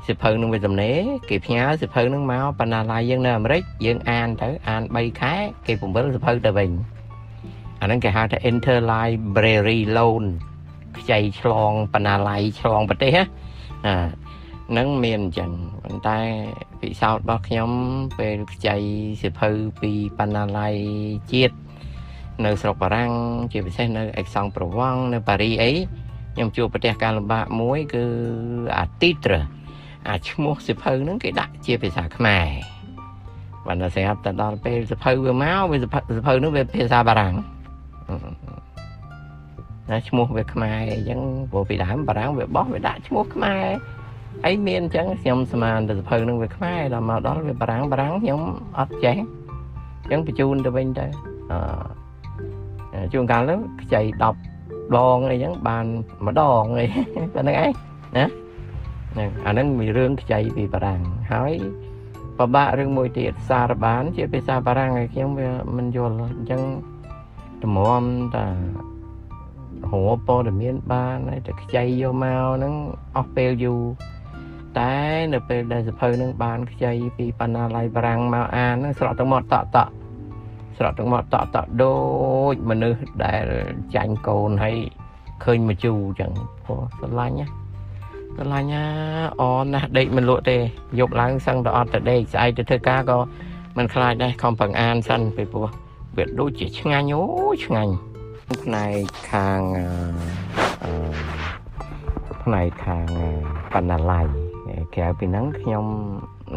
សិភៅនឹងវាទំនេរគេផ្ញើសិភៅនឹងមកបណ្ណាល័យយើងនៅអាមេរិកយើងអានទៅអាន3ខែគេពង្វិលសិភៅទៅវិញ អាហ្នឹងគេហៅថា interlibrary loan ខ្ចីឆ្លងបណ្ណាល័យឆ្លងប្រទេសណាអានឹងមានអញ្ចឹងប៉ុន្តែពិសោធន៍របស់ខ្ញុំពេលខ្ចីសិភៅពីបណ្ណាល័យជាតិនៅស្រុកបារាំងជាពិសេសនៅ Aix-en-Provence នៅប៉ារីអីខ្ញុំជួបប្រទេសការលំបាកមួយគឺអាទីត្រអាឈ្មោះសិភៅហ្នឹងគេដាក់ជាភាសាខ្មែរបានតែស្រាប់តែដល់ពេលសិភៅវាមកវាសិភៅហ្នឹងវាភាសាបារាំង ណាឈ្មោះវាខ្មែរអញ្ចឹងព្រោះពីដើមបារាំងវាបោះវាដាក់ឈ្មោះខ្មែរអីមានអញ្ចឹងខ្ញុំស្មានទៅសិភៅហ្នឹងវាខ្មែរដល់មកដល់វាបារាំងបារាំងខ្ញុំអត់ចេះអញ្ចឹងបញ្ជូនទៅវិញទៅអឺជួនកាលទៅខ្ចី10ដងអីចឹងបានម្ដងអីតែហ្នឹងឯងណាហ្នឹងអាហ្នឹងមានរឿងខ្ចីពីបារាំងហើយពិបាករឿងមួយទៀតសារបាន ជាភាសាបារាំងឲ្យខ្ញុំវាមិនយល់អញ្ចឹង តម្រាំតារកព័ត៌មានបានហើយតែខ្ចីយកមកហ្នឹងអស់ពេលយូរតែនៅពេលដែលសភៅនឹងបានខ្ចីពីបណ្ណាល័យបារាំងមកអានហ្នឹងស្រក់ទាំងមាត់តក់តក់ស្រក់ទាំងមាត់តក់តក់ដូចមនុស្សដែលចាញ់កូនហើយឃើញមកជូរចឹងព្រោះស្រឡាញ់ណាស្រឡាញ់ណាអនណាស់ដេកមិនលក់ទេយប់ឡើងសឹងតែអត់ទៅដេកស្អែកទៅធ្វើការក៏មិនខ្លាចដែរខំប្រឹងអានសិនពីព្រោះ វាដូចជាឆ្ងាញ់អូឆ្ងាញ់ផ្នែកខាងអឺផ្នែកខាងបណ្ណាល័យក្រៅពីហ្នឹងខ្ញុំ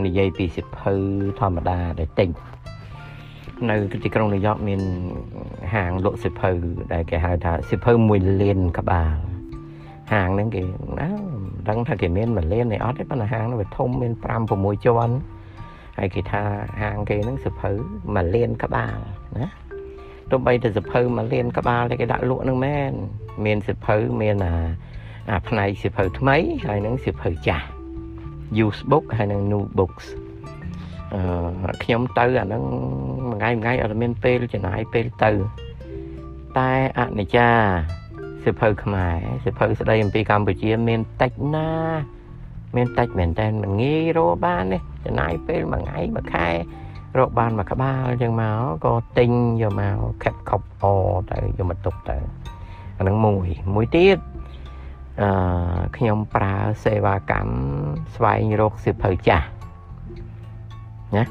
និយាយពីសិភៅធម្មតាដែលទិញនៅទីក្រុងញូវយ៉កមានហាងលក់សិភៅដែលគេហៅថាសិភៅ1លានក្បាលហាងហ្នឹងគេណាដឹងថាគេមាន1លានទេអត់ទេប៉ុន្តែហាងហ្នឹងវាធំមាន5 6ជាន់ ហើយគេថាហាងគេហ្នឹងសិភៅ1លានក្បាលណាទោះបីតែសិភៅ1លានក្បាលតែគេដាក់លក់ហ្នឹងមែនមានសិភៅមានអាអាផ្នែកសិភៅថ្មីហើយនឹងសិភៅចាស់ use book ហើយនឹង new books អឺខ្ញុំទៅអាហ្នឹងមួយថ្ងៃមួយថ្ងៃអត់មានពេលចំណាយពេលទៅ តែអនិច្ចាសិភៅខ្មែរសិភៅស្ដីអំពីកម្ពុជាមានតិចណា មានតិចមែនតើមិនងាយរកបានទេចំណាយពេលមួយថ្ងៃមួយខែរកបានមួយក្បាលអញ្ចឹងមកក៏ទិញយកមកខិតខប់អទៅយកមកទុកទៅអានឹងមួយមួយទៀតអឺខ្ញុំប្រើសេវាកម្មស្វែងរកសិភៅចាស់ណា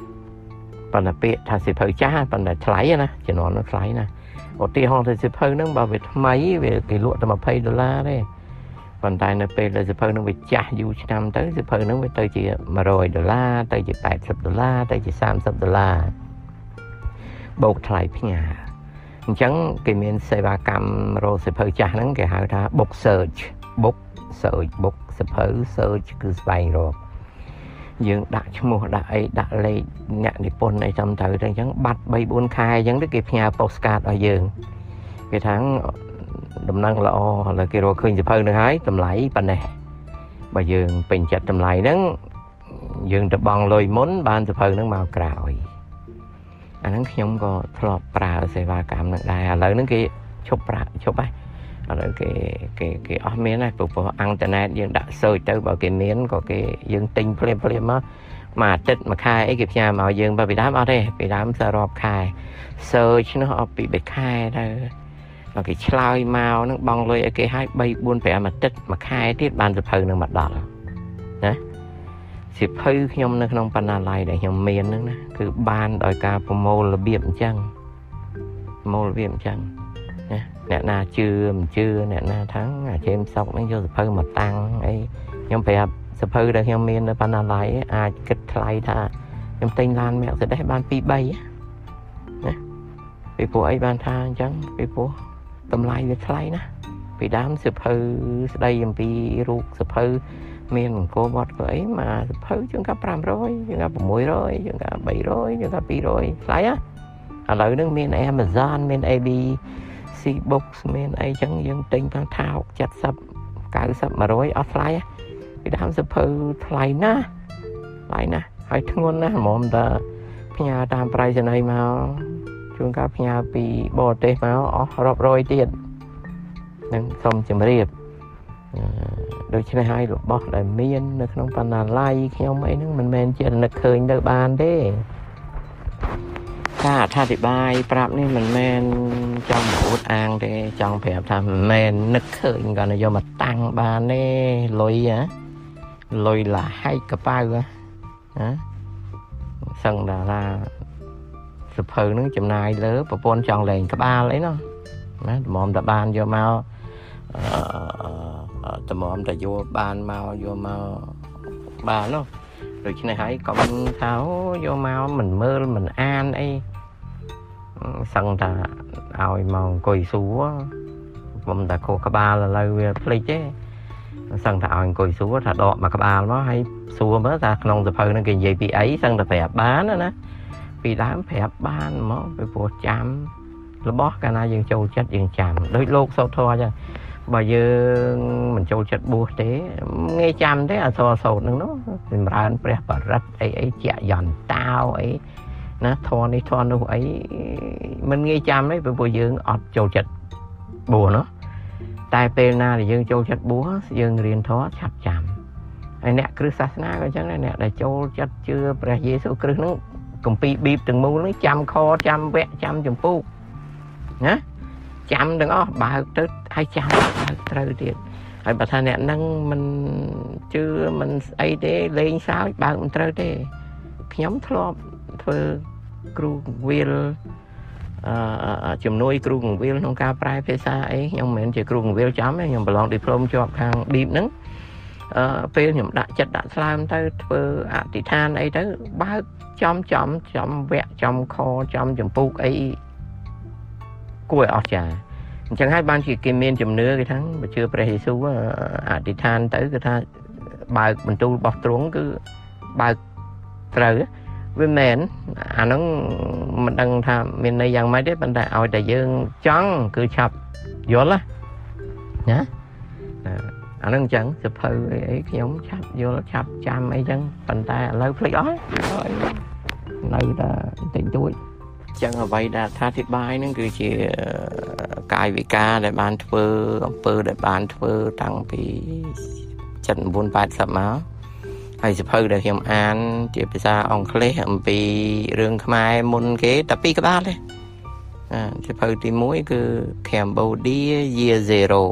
ប៉ុន្តែពាក្យថាសិភៅចាស់ប៉ុន្តែថ្លៃណាជំនាន់នោះថ្លៃណាឧទាហរណ៍ទៅសិភៅហ្នឹងបើវាថ្មីវាគេលក់តែ20ដុល្លារទេ ប៉ុន្តែនៅពេលដែលសិភៅហ្នឹងវាចាស់យូរឆ្នាំទៅសិភៅហ្នឹងវាទៅជា100ដុល្លារទៅជា80ដុល្លារទៅជា30ដុល្លារបូកថ្លៃផ្ញើអញ្ចឹងគេមានសេវាកម្មរកសិភៅចាស់ហ្នឹងគេហៅថា book search book search book សិភៅ search គឺស្វែងរកយើងដាក់ឈ្មោះដាក់អីដាក់លេខអ្នកនិពន្ធអីចាំទៅទៅអញ្ចឹងបាត់3 4ខែអញ្ចឹងទៅគេផ្ញើ postcard ឲ្យយើងគេថា ដំណឹងល្អឥឡូវគេរកឃើញសភៅនឹងហើយតម្លៃប៉ុណ្ណេះបើយើងពេញចិត្តតម្លៃហ្នឹងយើងទៅបង់លុយមុនបានសភៅហ្នឹងមកក្រោយអាហ្នឹងខ្ញុំក៏ធ្លាប់ប្រើសេវាកម្មហ្នឹងដែរឥឡូវហ្នឹងគេឈប់ប្រាក់ឈប់ហើយឥឡូវគេគេគេអស់មានហើយព្រោះអ៊ីនធឺណិតយើងដាក់ search ទៅបើគេមានក៏គេយើងទិញភ្លាមភ្លាមមកមួយអាទិត្យមួយខែអីគេផ្ញើមកយើងបើពីដើមអត់ទេពីដើមសរាប់ខែ search នោះអត់ពី3ខែទៅបើ គេឆ្លើយមកនឹងបងលុយឲ្យគេឲ្យ3 4 5អាទិត្យមួយខែទៀតបានសភៅនឹងមកដល់ណាសិភៅខ្ញុំនៅក្នុងបណ្ណាល័យដែលខ្ញុំមានហ្នឹងណាគឺបានដោយការប្រមូលរបៀបអញ្ចឹងប្រមូលរបៀបអញ្ចឹងណាអ្នកណាជឿមិនជឿអ្នកណាថាំងអាជេមសុកនេះយកសភៅមកតាំងអីខ្ញុំប្រាប់សភៅដែលខ្ញុំមាននៅបណ្ណាល័យអាចគិតថ្លៃថាខ្ញុំទិញឡានមែកសេដេសបាន2 3ណាពីព្រោះអីបានថាអញ្ចឹងពីព្រោះ តម្លៃវាថ្លៃណាពីដើមសភៅស្ដីអំពីរូបសភៅមានអង្គវត្តក៏អីមកសភៅជាងកា500ជាងកា600ជាងកា300ជាងកា200ថ្លៃណាឥឡូវហ្នឹងមាន Amazon មាន AB C box មានអីចឹងយើងទិញបានថា60 90 100អស់ថ្លៃពីដើមសភៅថ្លៃណាស់ថ្លៃណាស់ហើយធ្ងន់ណាស់ហ្មងតាផ្ញើតាមប្រៃសណីមក ជួនកាលផ្ញើពីបរទេសមកអស់រាប់រយទៀតនឹងសូមជម្រាបដូច្នេះហើយរបស់ដែលមាននៅក្នុងបណ្ណាល័យខ្ញុំអីហ្នឹងមិនមែនជានឹកឃើញទៅបានទេការអធិប្បាយប្រាប់នេះមិនមែនចង់អួតអាងទេចង់ប្រាប់ថាមិនមែននឹកឃើញគាត់យកមកតាំងបានទេលុយហ៎លុយឡាហែកកប៉ៅណាសឹងតារា សភៅនឹងចំណាយលើប្រពន្ធចង់លេងក្បាលអីនោះណាតម្រាំតបានយកមកអឺតម្រាំតយកបានមកយកមកបាននោះដូច្នេះហើយកុំថាយកមកមិនមើលមិនអានអីសឹងតាឲ្យមកអង្គុយសួរខ្ញុំតែខួរក្បាលឥឡូវវាភ្លេចទេសឹងតែឲ្យអង្គុយសួរថាដកមកក្បាលមកហើយសួរមើលថាក្នុងសភៅហ្នឹងគេនិយាយពីអីសឹងតែប្រាប់បានណា ពីដើមប្រាប់បានមកពីព្រោះចាំរបស់កាលណាយើងចូលចិត្តយើងចាំដូចលោកសោតធរអញ្ចឹងបើយើងមិនចូលចិត្តបួសទេងាយចាំទេអសរសោតនឹងនោះចម្រើនព្រះបរិត្តអីអីជាយន្តតាវអីណាធរនេះធរនោះអីមិនងាយចាំទេព្រោះយើងអត់ចូលចិត្តបួសនោះតែពេលណាដែលយើងចូលចិត្តបួសយើងរៀនធរឆាប់ចាំហើយអ្នកគ្រឹះសាសនាក៏អញ្ចឹងដែរអ្នកដែលចូលចិត្តជឿព្រះយេស៊ូវគ្រីស្ទហ្នឹង គម្ពីរប៊ីបទាំងមូលហ្នឹងចាំខចាំវគ្គចាំចម្ពោះណាចាំទាំងអស់បើកទៅហើយចាំបើកត្រូវទៀតហើយបើថាអ្នកនឹងមិនជឿមិនស្អីទេលេងសើចបើកមិនត្រូវទេខ្ញុំធ្លាប់ធ្វើគ្រូកង្វៀលអឺជំនួយគ្រូកង្វៀលក្នុងការប្រែភាសាអីខ្ញុំមិនមែនជាគ្រូកង្វៀលចំទេខ្ញុំប្រឡងឌីប្លូមជាប់ខាង Deep ហ្នឹងអឺពេលខ្ញុំដាក់ចិត្តដាក់ស្លើមទៅធ្វើអធិដ្ឋានអីទៅបើក ចំចំចំវគ្គចំខចំចម្ពោះអីគួរឲ្យអស្ចារ្យអញ្ចឹងហើយបានជាគេមានជំនឿគេថាបើជឿព្រះយេស៊ូវអធិដ្ឋានទៅគឺថាបើកបន្ទូលរបស់ទ្រង់គឺបើកត្រូវវាមែនអាហ្នឹងមិនដឹងថាមានន័យយ៉ាងម៉េចទេប៉ុន្តែឲ្យតែយើងចង់គឺឆាប់យល់ណា អាហ្នឹងអញ្ចឹងសភៅអីអីខ្ញុំឆាប់យល់ឆាប់ចាំអីចឹងប៉ុន្តែឥឡូវភ្លេចអស់ហើយនៅតែតិចតួចចឹងអ្វីដែលថាធិបាយនឹងគឺជាកាយវិការដែលបានធ្វើអំពើដែលបានធ្វើតាំងពី79 80មកហើយសភៅដែលខ្ញុំអាន ជាភាសាអង់គ្លេសអំពីរឿងខ្មែរមុនគេតែពីរក្បាលទេអាសភៅទី1គឺ Cambodia Year Zero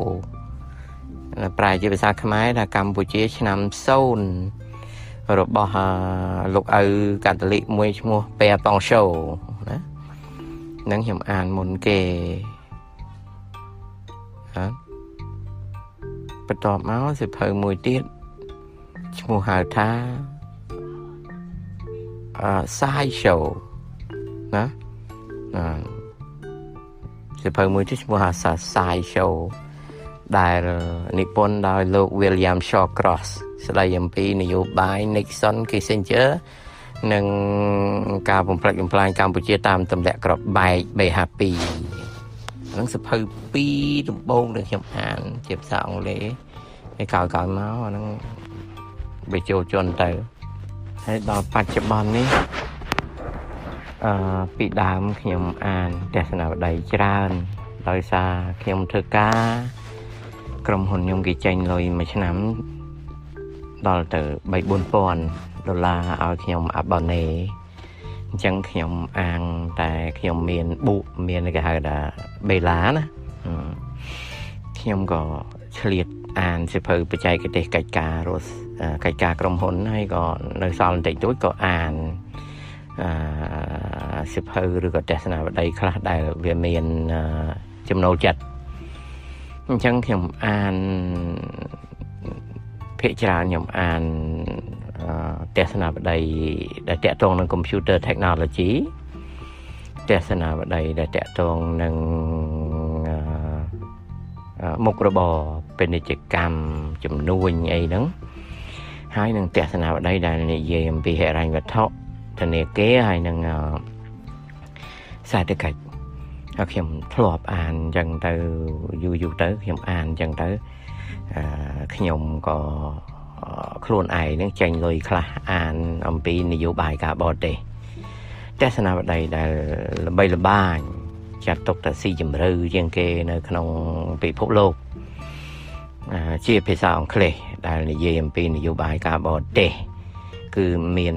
ប្រែជាភាសាខ្មែរថាកម្ពុជាឆ្នាំ0របស់លោកឪកាតូលិកមួយឈ្មោះប៉ែប៉ងឈូណានឹងខ្ញុំអានមុនគេហ៎បន្ទាប់មកសិភៅមួយទៀតឈ្មោះហៅថាអឺ side show ណាណាសិភៅមួយទៀតឈ្មោះថា side show ដែលនិពន្ធដោយលោក William Shawcross ស្ដីអំពីនយោបាយ Nixon Kissinger និងការបំផ្លិចបំផ្លាញកម្ពុជាតាមទម្លាក់ក្របបែកបេហាពីហ្នឹងសភៅ2ដំបូងដែលខ្ញុំអានជាភាសាអង់គ្លេសហើយក្រោយៗមកអាហ្នឹងវាចូលជន់ទៅហើយដល់បច្ចុប្បន្ននេះអឺពីដើមខ្ញុំអានទស្សនាវដ្តីច្រើនដោយសារខ្ញុំធ្វើការ ក្រុមហ៊ុនខ្ញុំគេចេញលុយមួយឆ្នាំដល់ទៅ3 4000ដុល្លារឲ្យខ្ញុំអាបណេអញ្ចឹងខ្ញុំអាងតែខ្ញុំមានបុមានគេហៅថាបេឡាណាខ្ញុំក៏ឆ្លៀតអានសិភៅបច្ចេកទេសកិច្ចការរស់កិច្ចការក្រុមហ៊ុនហើយក៏នៅសល់បន្តិចតួចក៏អានអឺសិភៅឬក៏ទស្សនាវដ្តីខ្លះដែលវាមានចំណូលចិត្ត អញ្ចឹងខ្ញុំអានភាគច្រើនខ្ញុំអានទស្សនាបដីដែលតាក់ទងនឹង computer technology ទស្សនាបដីដែលតាក់ទងនឹងមុខរបរពាណិជ្ជកម្មចំនួនអីហ្នឹងហើយនឹងទស្សនាបដីដែលនិយាយអំពីហិរញ្ញវត្ថុធនាគារហើយនឹងសេដ្ឋកិច្ច ហើយខ្ញុំធ្លាប់អានអញ្ចឹងទៅយូរយូរទៅខ្ញុំអានអញ្ចឹងទៅអឺខ្ញុំក៏ខ្លួនឯងនឹងចេញលុយខ្លះអានអំពីនយោបាយការបរទេសទស្សនវិស័យដែលល្បីល្បាញចាត់ទុកថាស៊ីជម្រៅជាងគេនៅក្នុងពិភពលោកជាភាសាអង់គ្លេសដែលនិយាយអំពីនយោបាយការបរទេសគឺមាន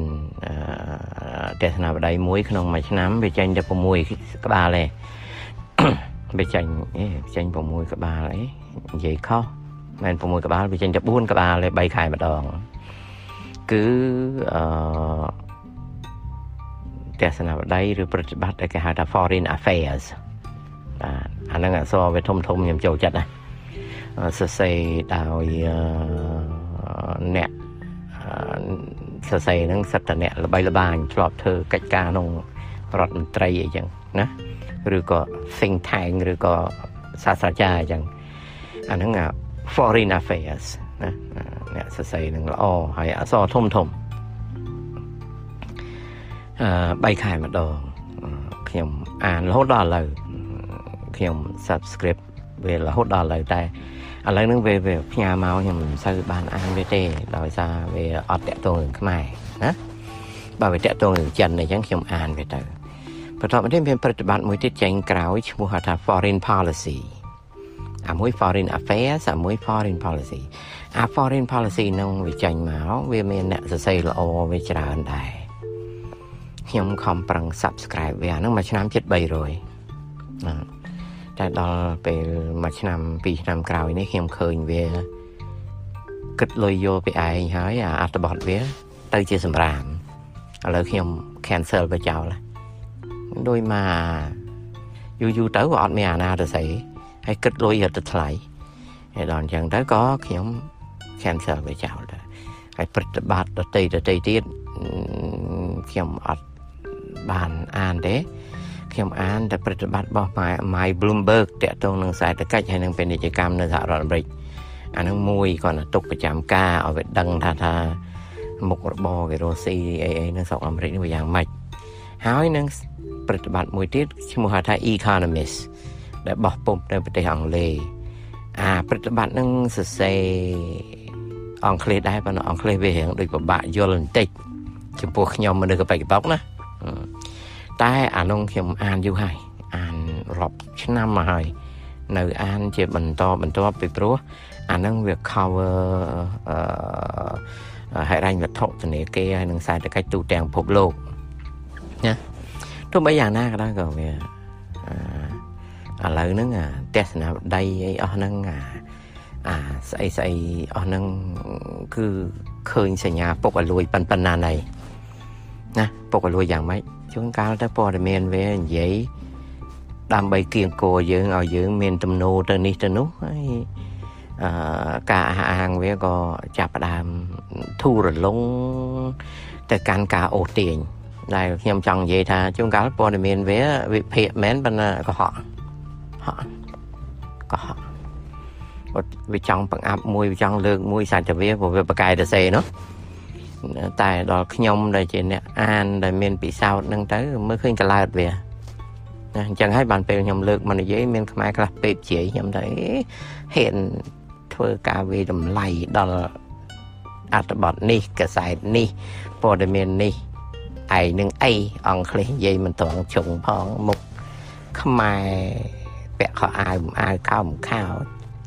ទស្សនវិស័យមួយក្នុងមួយឆ្នាំវាចេញតែ6ក្បាលទេ វាចេញចេញ6ក្បាលអីនិយាយខុសមិន6ក្បាលវាចេញតែ4ក្បាលទេ3ខែម្ដងគឺអឺទស្សនវិស័យឬប្រតិបត្តិដែលគេហៅថា foreign affairs បាទអាហ្នឹងអក្សរវាធំធំខ្ញុំចូលចិត្តណាសរសេរដោយអ្នកសរសេរហ្នឹងសិតតអ្នកល្បីល្បាញធ្លាប់ធ្វើកិច្ចការក្នុង រដ្ឋមន្ត្រីអីចឹងណាឬក៏ think tank ឬក៏សាស្ត្រាចារ្យអញ្ចឹងអាហ្នឹង foreign affairs ណាអ្នកសរសេរនឹងល្អហើយអក្សរធំធំអឺ3ខែម្ដងខ្ញុំអានរហូតដល់ឥឡូវខ្ញុំ subscribe វារហូតដល់ឥឡូវតែឥឡូវហ្នឹងវាវាផ្ញើមកខ្ញុំមិនសូវបានអានវាទេដោយសារវាអត់តាក់ទងរឿងខ្មែរណាបើវាតាក់ទងរឿងចិនអញ្ចឹងខ្ញុំអានវាទៅ បន្ទាប់មកទៀតមានប្រតិបត្តិមួយទៀតចេញក្រោយឈ្មោះថា foreign policy អាមួយ foreign affairs អាមួយ foreign policy អា foreign policy នឹងវាចេញមកវាមានអ្នកសរសេរល្អវាច្រើនដែរខ្ញុំខំប្រឹង subscribe វាហ្នឹងមួយឆ្នាំជិត300ណាតែដល់ពេលមួយឆ្នាំពីរឆ្នាំក្រោយនេះខ្ញុំឃើញវាគិតលុយយកពីឯងហើយអាអត្ថបទវា ទៅជាសម្រាមឥឡូវខ្ញុំ cancel វាចោល ដោយមកយូរយូរទៅក៏អត់មានអាណាទៅស្អីហើយគិតលុយរត់ទៅថ្លៃហើយដល់អញ្ចឹងទៅក៏ខ្ញុំ cancel វាចោលទៅហើយប្រតិបត្តិដតីដតីទៀតខ្ញុំអត់បានអានទេខ្ញុំអានតែប្រតិបត្តិរបស់ My Bloomberg តាក់ទងនឹងសេដ្ឋកិច្ចហើយនឹងពាណិជ្ជកម្មនៅសហរដ្ឋអាមេរិកអានឹងមួយគាត់ទុកប្រចាំការឲ្យវាដឹងថាថាមុខរបរគេរស់ស៊ីអីអីនៅស្រុកអាមេរិកនេះវាយ៉ាងម៉េចហើយនឹង ប្រតិបត្តិមួយទៀតឈ្មោះថា Economist ដែលបោះពុំនៅប្រទេសអង់គ្លេសអាប្រតិបត្តិនឹងសរសេរអង់គ្លេសដែរប៉ុន្តែអង់គ្លេសវារៀងដូចពិបាកយល់បន្តិចចំពោះខ្ញុំមនុស្សកបិកបោកណាតែអានោះខ្ញុំអានយូរហើយអានរាប់ឆ្នាំមកហើយនៅអានជាបន្តបន្តពីព្រោះអានឹងវា cover អឺហិរញ្ញវត្ថុធនាគារហើយនឹងសេដ្ឋកិច្ចទូទាំងពិភពលោកណា ទោះបីយ៉ាងណាក៏ដោយក៏វាឥឡូវហ្នឹងអាទស្សនវិស័យអីអស់ហ្នឹងអាអាស្អីស្អីអស់ហ្នឹងគឺឃើញសញ្ញាពុកឲ្យលួយប៉ុណ្ប៉ុណ្ណាណៃណាពុកឲ្យលួយយ៉ាងម៉េចជួនកាលទៅព័ត៌មានវានិយាយដើម្បីគៀងគោយើងឲ្យយើង មានទំនោរទៅនេះទៅនោះហើយអឺការអះអាងវាក៏ចាប់ផ្ដើមធូររលុងទៅកាន់ការអូសទាញ ដែលខ្ញុំចង់និយាយថាជួនកាលព័ត៌មានវាវិភាគមែនប៉ុន្តែកុហកហក់កុហកវាចង់បង្អាប់មួយវាចង់លើកមួយសាច់តែវាព្រោះវាបកកាយទៅសេនោះតែដល់ខ្ញុំដែលជាអ្នកអានដែលមានពិសោធន៍ហ្នឹងទៅមើលឃើញកឡើតវាណាអញ្ចឹងហើយបានពេលខ្ញុំលើកមកនិយាយមានខ្មែរខ្លះពេកជាយខ្ញុំទៅហ៊ានធ្វើការវាតម្លៃដល់អត្ថបទនេះកសែតនេះព័ត៌មាននេះ ឯងនឹងអីអង់គ្លេសនិយាយមិនត្រង់ជុងផងមុខខ្មែរពាក់ខោអាវអាវខោខោ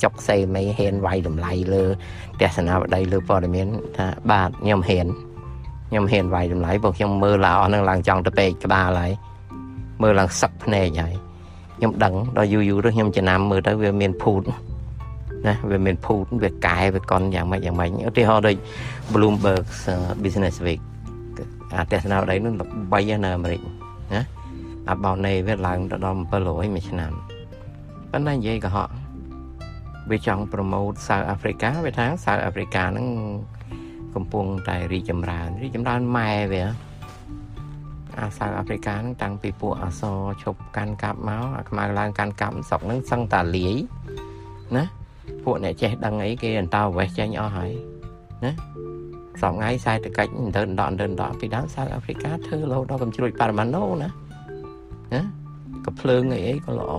ចុកសេមីហ៊ានវាយតម្លៃលើទស្សនវិស័យលើព័ត៌មានថាបាទខ្ញុំហ៊ានខ្ញុំហ៊ានវាយតម្លៃព្រោះខ្ញុំមើលឡាអស់នឹងឡើងចង់ទៅពេកក្បាលហើយមើលឡើងសឹកភ្នែកហើយខ្ញុំដឹងដល់យូរយូរទៅខ្ញុំចំណាំមើលទៅវាមានភូតណាវាមានភូតវាកែវាកន់យ៉ាងម៉េចយ៉ាងម៉េចឧទាហរណ៍ដូច Bloomberg Business Week អាទស្សនវិស័យនោះល្បីនៅអាមេរិកណាអាបោណេវាឡើងទៅដល់700មួយឆ្នាំប៉ុន្តែនិយាយកុហកវាចង់ប្រម៉ូតសៅអាហ្វ្រិកាវាថាសៅអាហ្វ្រិកាហ្នឹងកំពុងតែរីកចម្រើនរីកចម្រើនម៉ែវាអាសៅអាហ្វ្រិកាហ្នឹងតាំងពីពួកអសឈប់កាន់កាប់មកអាខ្មៅឡើងកាន់កាប់ស្រុកហ្នឹងសឹងតាលាយណាពួកអ្នកចេះដឹងអីគេអន្តោវេសចេញអស់ហើយណា សពថ្ងៃខ្សែតកិច្ចទៅដណ្ដក់ដណ្ដក់ពីដើមសៅអាហ្វ្រិកាធ្វើរហូតដល់កំជ្រួចប៉ារ៉ាម៉ាណូណាណាក៏ភ្លើងអីអីក៏ល្អ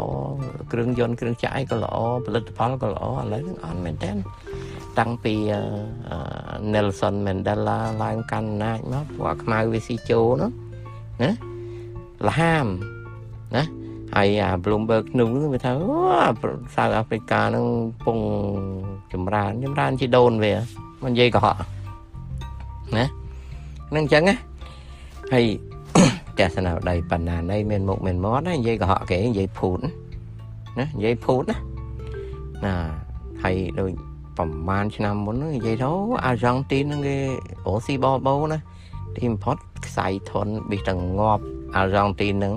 គ្រឿងយន្តគ្រឿងចក្រអីក៏ល្អផលិតផលក៏ល្អឥឡូវហ្នឹងអត់មែនទេតាំងពី Nelson Mandela ឡើងកាន់អំណាចមកពួកខ្មៅវាស៊ីជោនោះណាលហាមណាហើយអា Bloomberg News វាថាសៅអាហ្វ្រិកានឹងពងចម្រើនចម្រើនជាដូនវាមិននិយាយកុហក ណានឹងអញ្ចឹងណាហើយទស្សនវិស័យបណ្ណាណីមានមុខមានមាត់ណានិយាយកុហកគេនិយាយភូតណានិយាយភូតណាណាហើយដូចប្រហែលឆ្នាំមុននិយាយទៅអាយ៉ង់ទីនហ្នឹងគេអូស៊ីបបោណាទីបំផុតខ្សែធនប៊ីសទាំងងាប់អាយ៉ង់ទីនហ្នឹង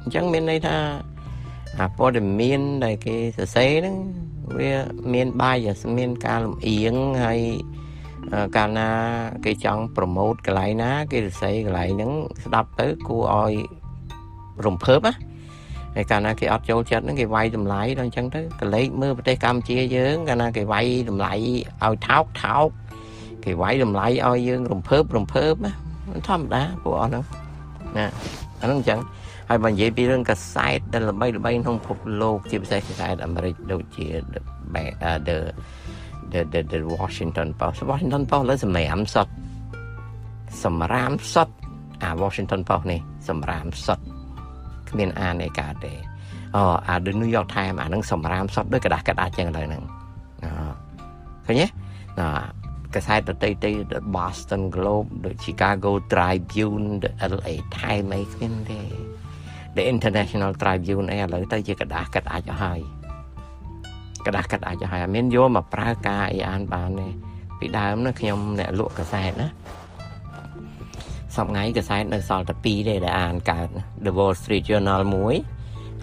អញ្ចឹងមានន័យថាអាព័ត៌មានដែលគេសរសេរហ្នឹងវាមានបាយមានការលំអៀងហើយ កាលណាគេចង់ប្រម៉ូតកន្លែងណា គេសរសេរកន្លែងហ្នឹងស្ដាប់ទៅគួរឲ្យរំភើបណាហើយកាលណាគេអត់ចូលចិត្តហ្នឹងគេវាយតម្លៃដល់អញ្ចឹងទៅកលេចមើលប្រទេសកម្ពុជាយើងកាលណាគេវាយតម្លៃឲ្យថោកថោកគេវាយតម្លៃឲ្យយើងរំភើបរំភើបណាធម្មតាពួកអស់ហ្នឹងណាអាហ្នឹងអញ្ចឹងហើយបើនិយាយពីរឿងកាសែតដែលល្បីល្បីក្នុងពិភពលោកជាពិសេសកាសែតអាមេរិកដូចជា the the the the, the Washington Post Washington Post លើសម្រាមសុតសម្រាមសុតអា Washington Post នេះសម្រាមសុតគ្មានអានឯកាទេអូអា The New York Times អានឹងសម្រាមសុតដូចกระดาษกระดาษចឹងឥឡូវហ្នឹងអឃើញទេណាកសែតដតីទី The Boston Globe The Chicago Tribune The LA Times អីគ្មានទេ The International Tribune អីឥឡូវទៅជាกระดาษกระดาษ ទៅហើយកដាស់កាត់អាចឲ្យមានយកមកប្រើការអីអានបានទេពីដើមណាខ្ញុំអ្នកលក់កសែតណាសប្តាហ៍ថ្ងៃកសែតនៅសល់តែ2ទេដែលអានកើត The Wall Street Journal មួយ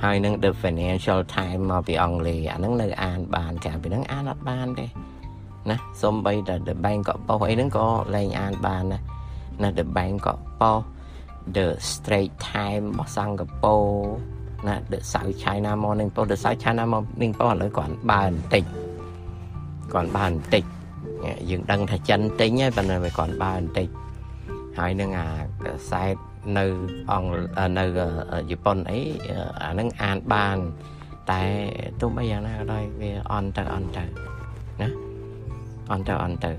ហើយនឹង The Financial Times មកពីអង់គ្លេសអាហ្នឹងនៅអានបានកាលពីហ្នឹងអានអត់បានទេណាសំបីតែ The Bank ក៏ប៉ុសអីហ្នឹងក៏លែងអានបានណាណា The Bank ក៏ប៉ុស The Straits Times របស់សិង្ហបុរី ណា The South China Morning Post The South China Morning Post ឥឡូវគាត់បើបន្តិចគាត់បើបន្តិចយើងដឹងថាចិនទិញហើយប៉ុន្តែវាគាត់បើបន្តិចហើយនឹងអាខ្សែតនៅអង់នៅជប៉ុនអីអានឹងអានបានតែទោះបីយ៉ាងណាក៏ដោយវាអន់ទៅអន់ទៅណាអន់ទៅអន់ទៅ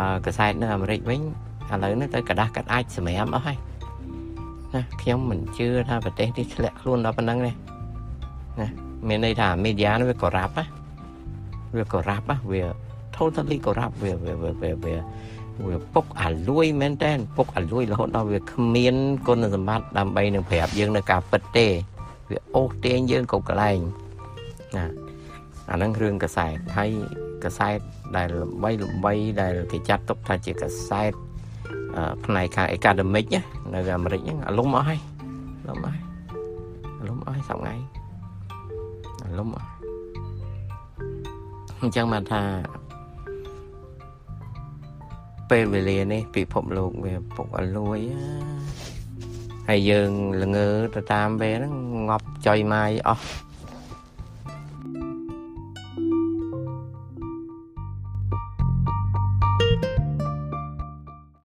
បើខ្សែតនៅអាមេរិកវិញឥឡូវនេះទៅกระดาษកាត់អាចសម្រាមអស់ហើយ ណាខ្ញុំមិនជឿថាប្រទេសនេះធ្លាក់ខ្លួនដល់ប៉ុណ្ណឹងទេណាមានន័យថាមីឌីយ៉ាវាក៏រ៉ាប់ណាវាក៏រ៉ាប់ណាវា totally ក៏រ៉ាប់វាវាវាវាវាពុកអាលួយមែនតើពុកអាលួយរហូតដល់វាគ្មានគុណសម្បត្តិដើម្បីនឹងប្រាប់យើងនៅការពិតទេវាអូសទាញយើងគ្រប់កន្លែងណាអាហ្នឹងរឿងកសែតហើយកសែតដែលល្បីល្បីដែលគេចាត់ទុកថាជាកសែត ផ្នែកខាង academic នៅអាមេរិកហ្នឹងអាលុំអស់ហើយលុំអស់ហើយអាលុំអស់ហើយសប្ងៃអាលុំអស់អញ្ចឹងបានថាពេលវេលានេះពិភពលោកវាពុកអលួយហើយយើងល្ងើទៅតាមវាហ្នឹងងាប់ចុយម៉ាយអស់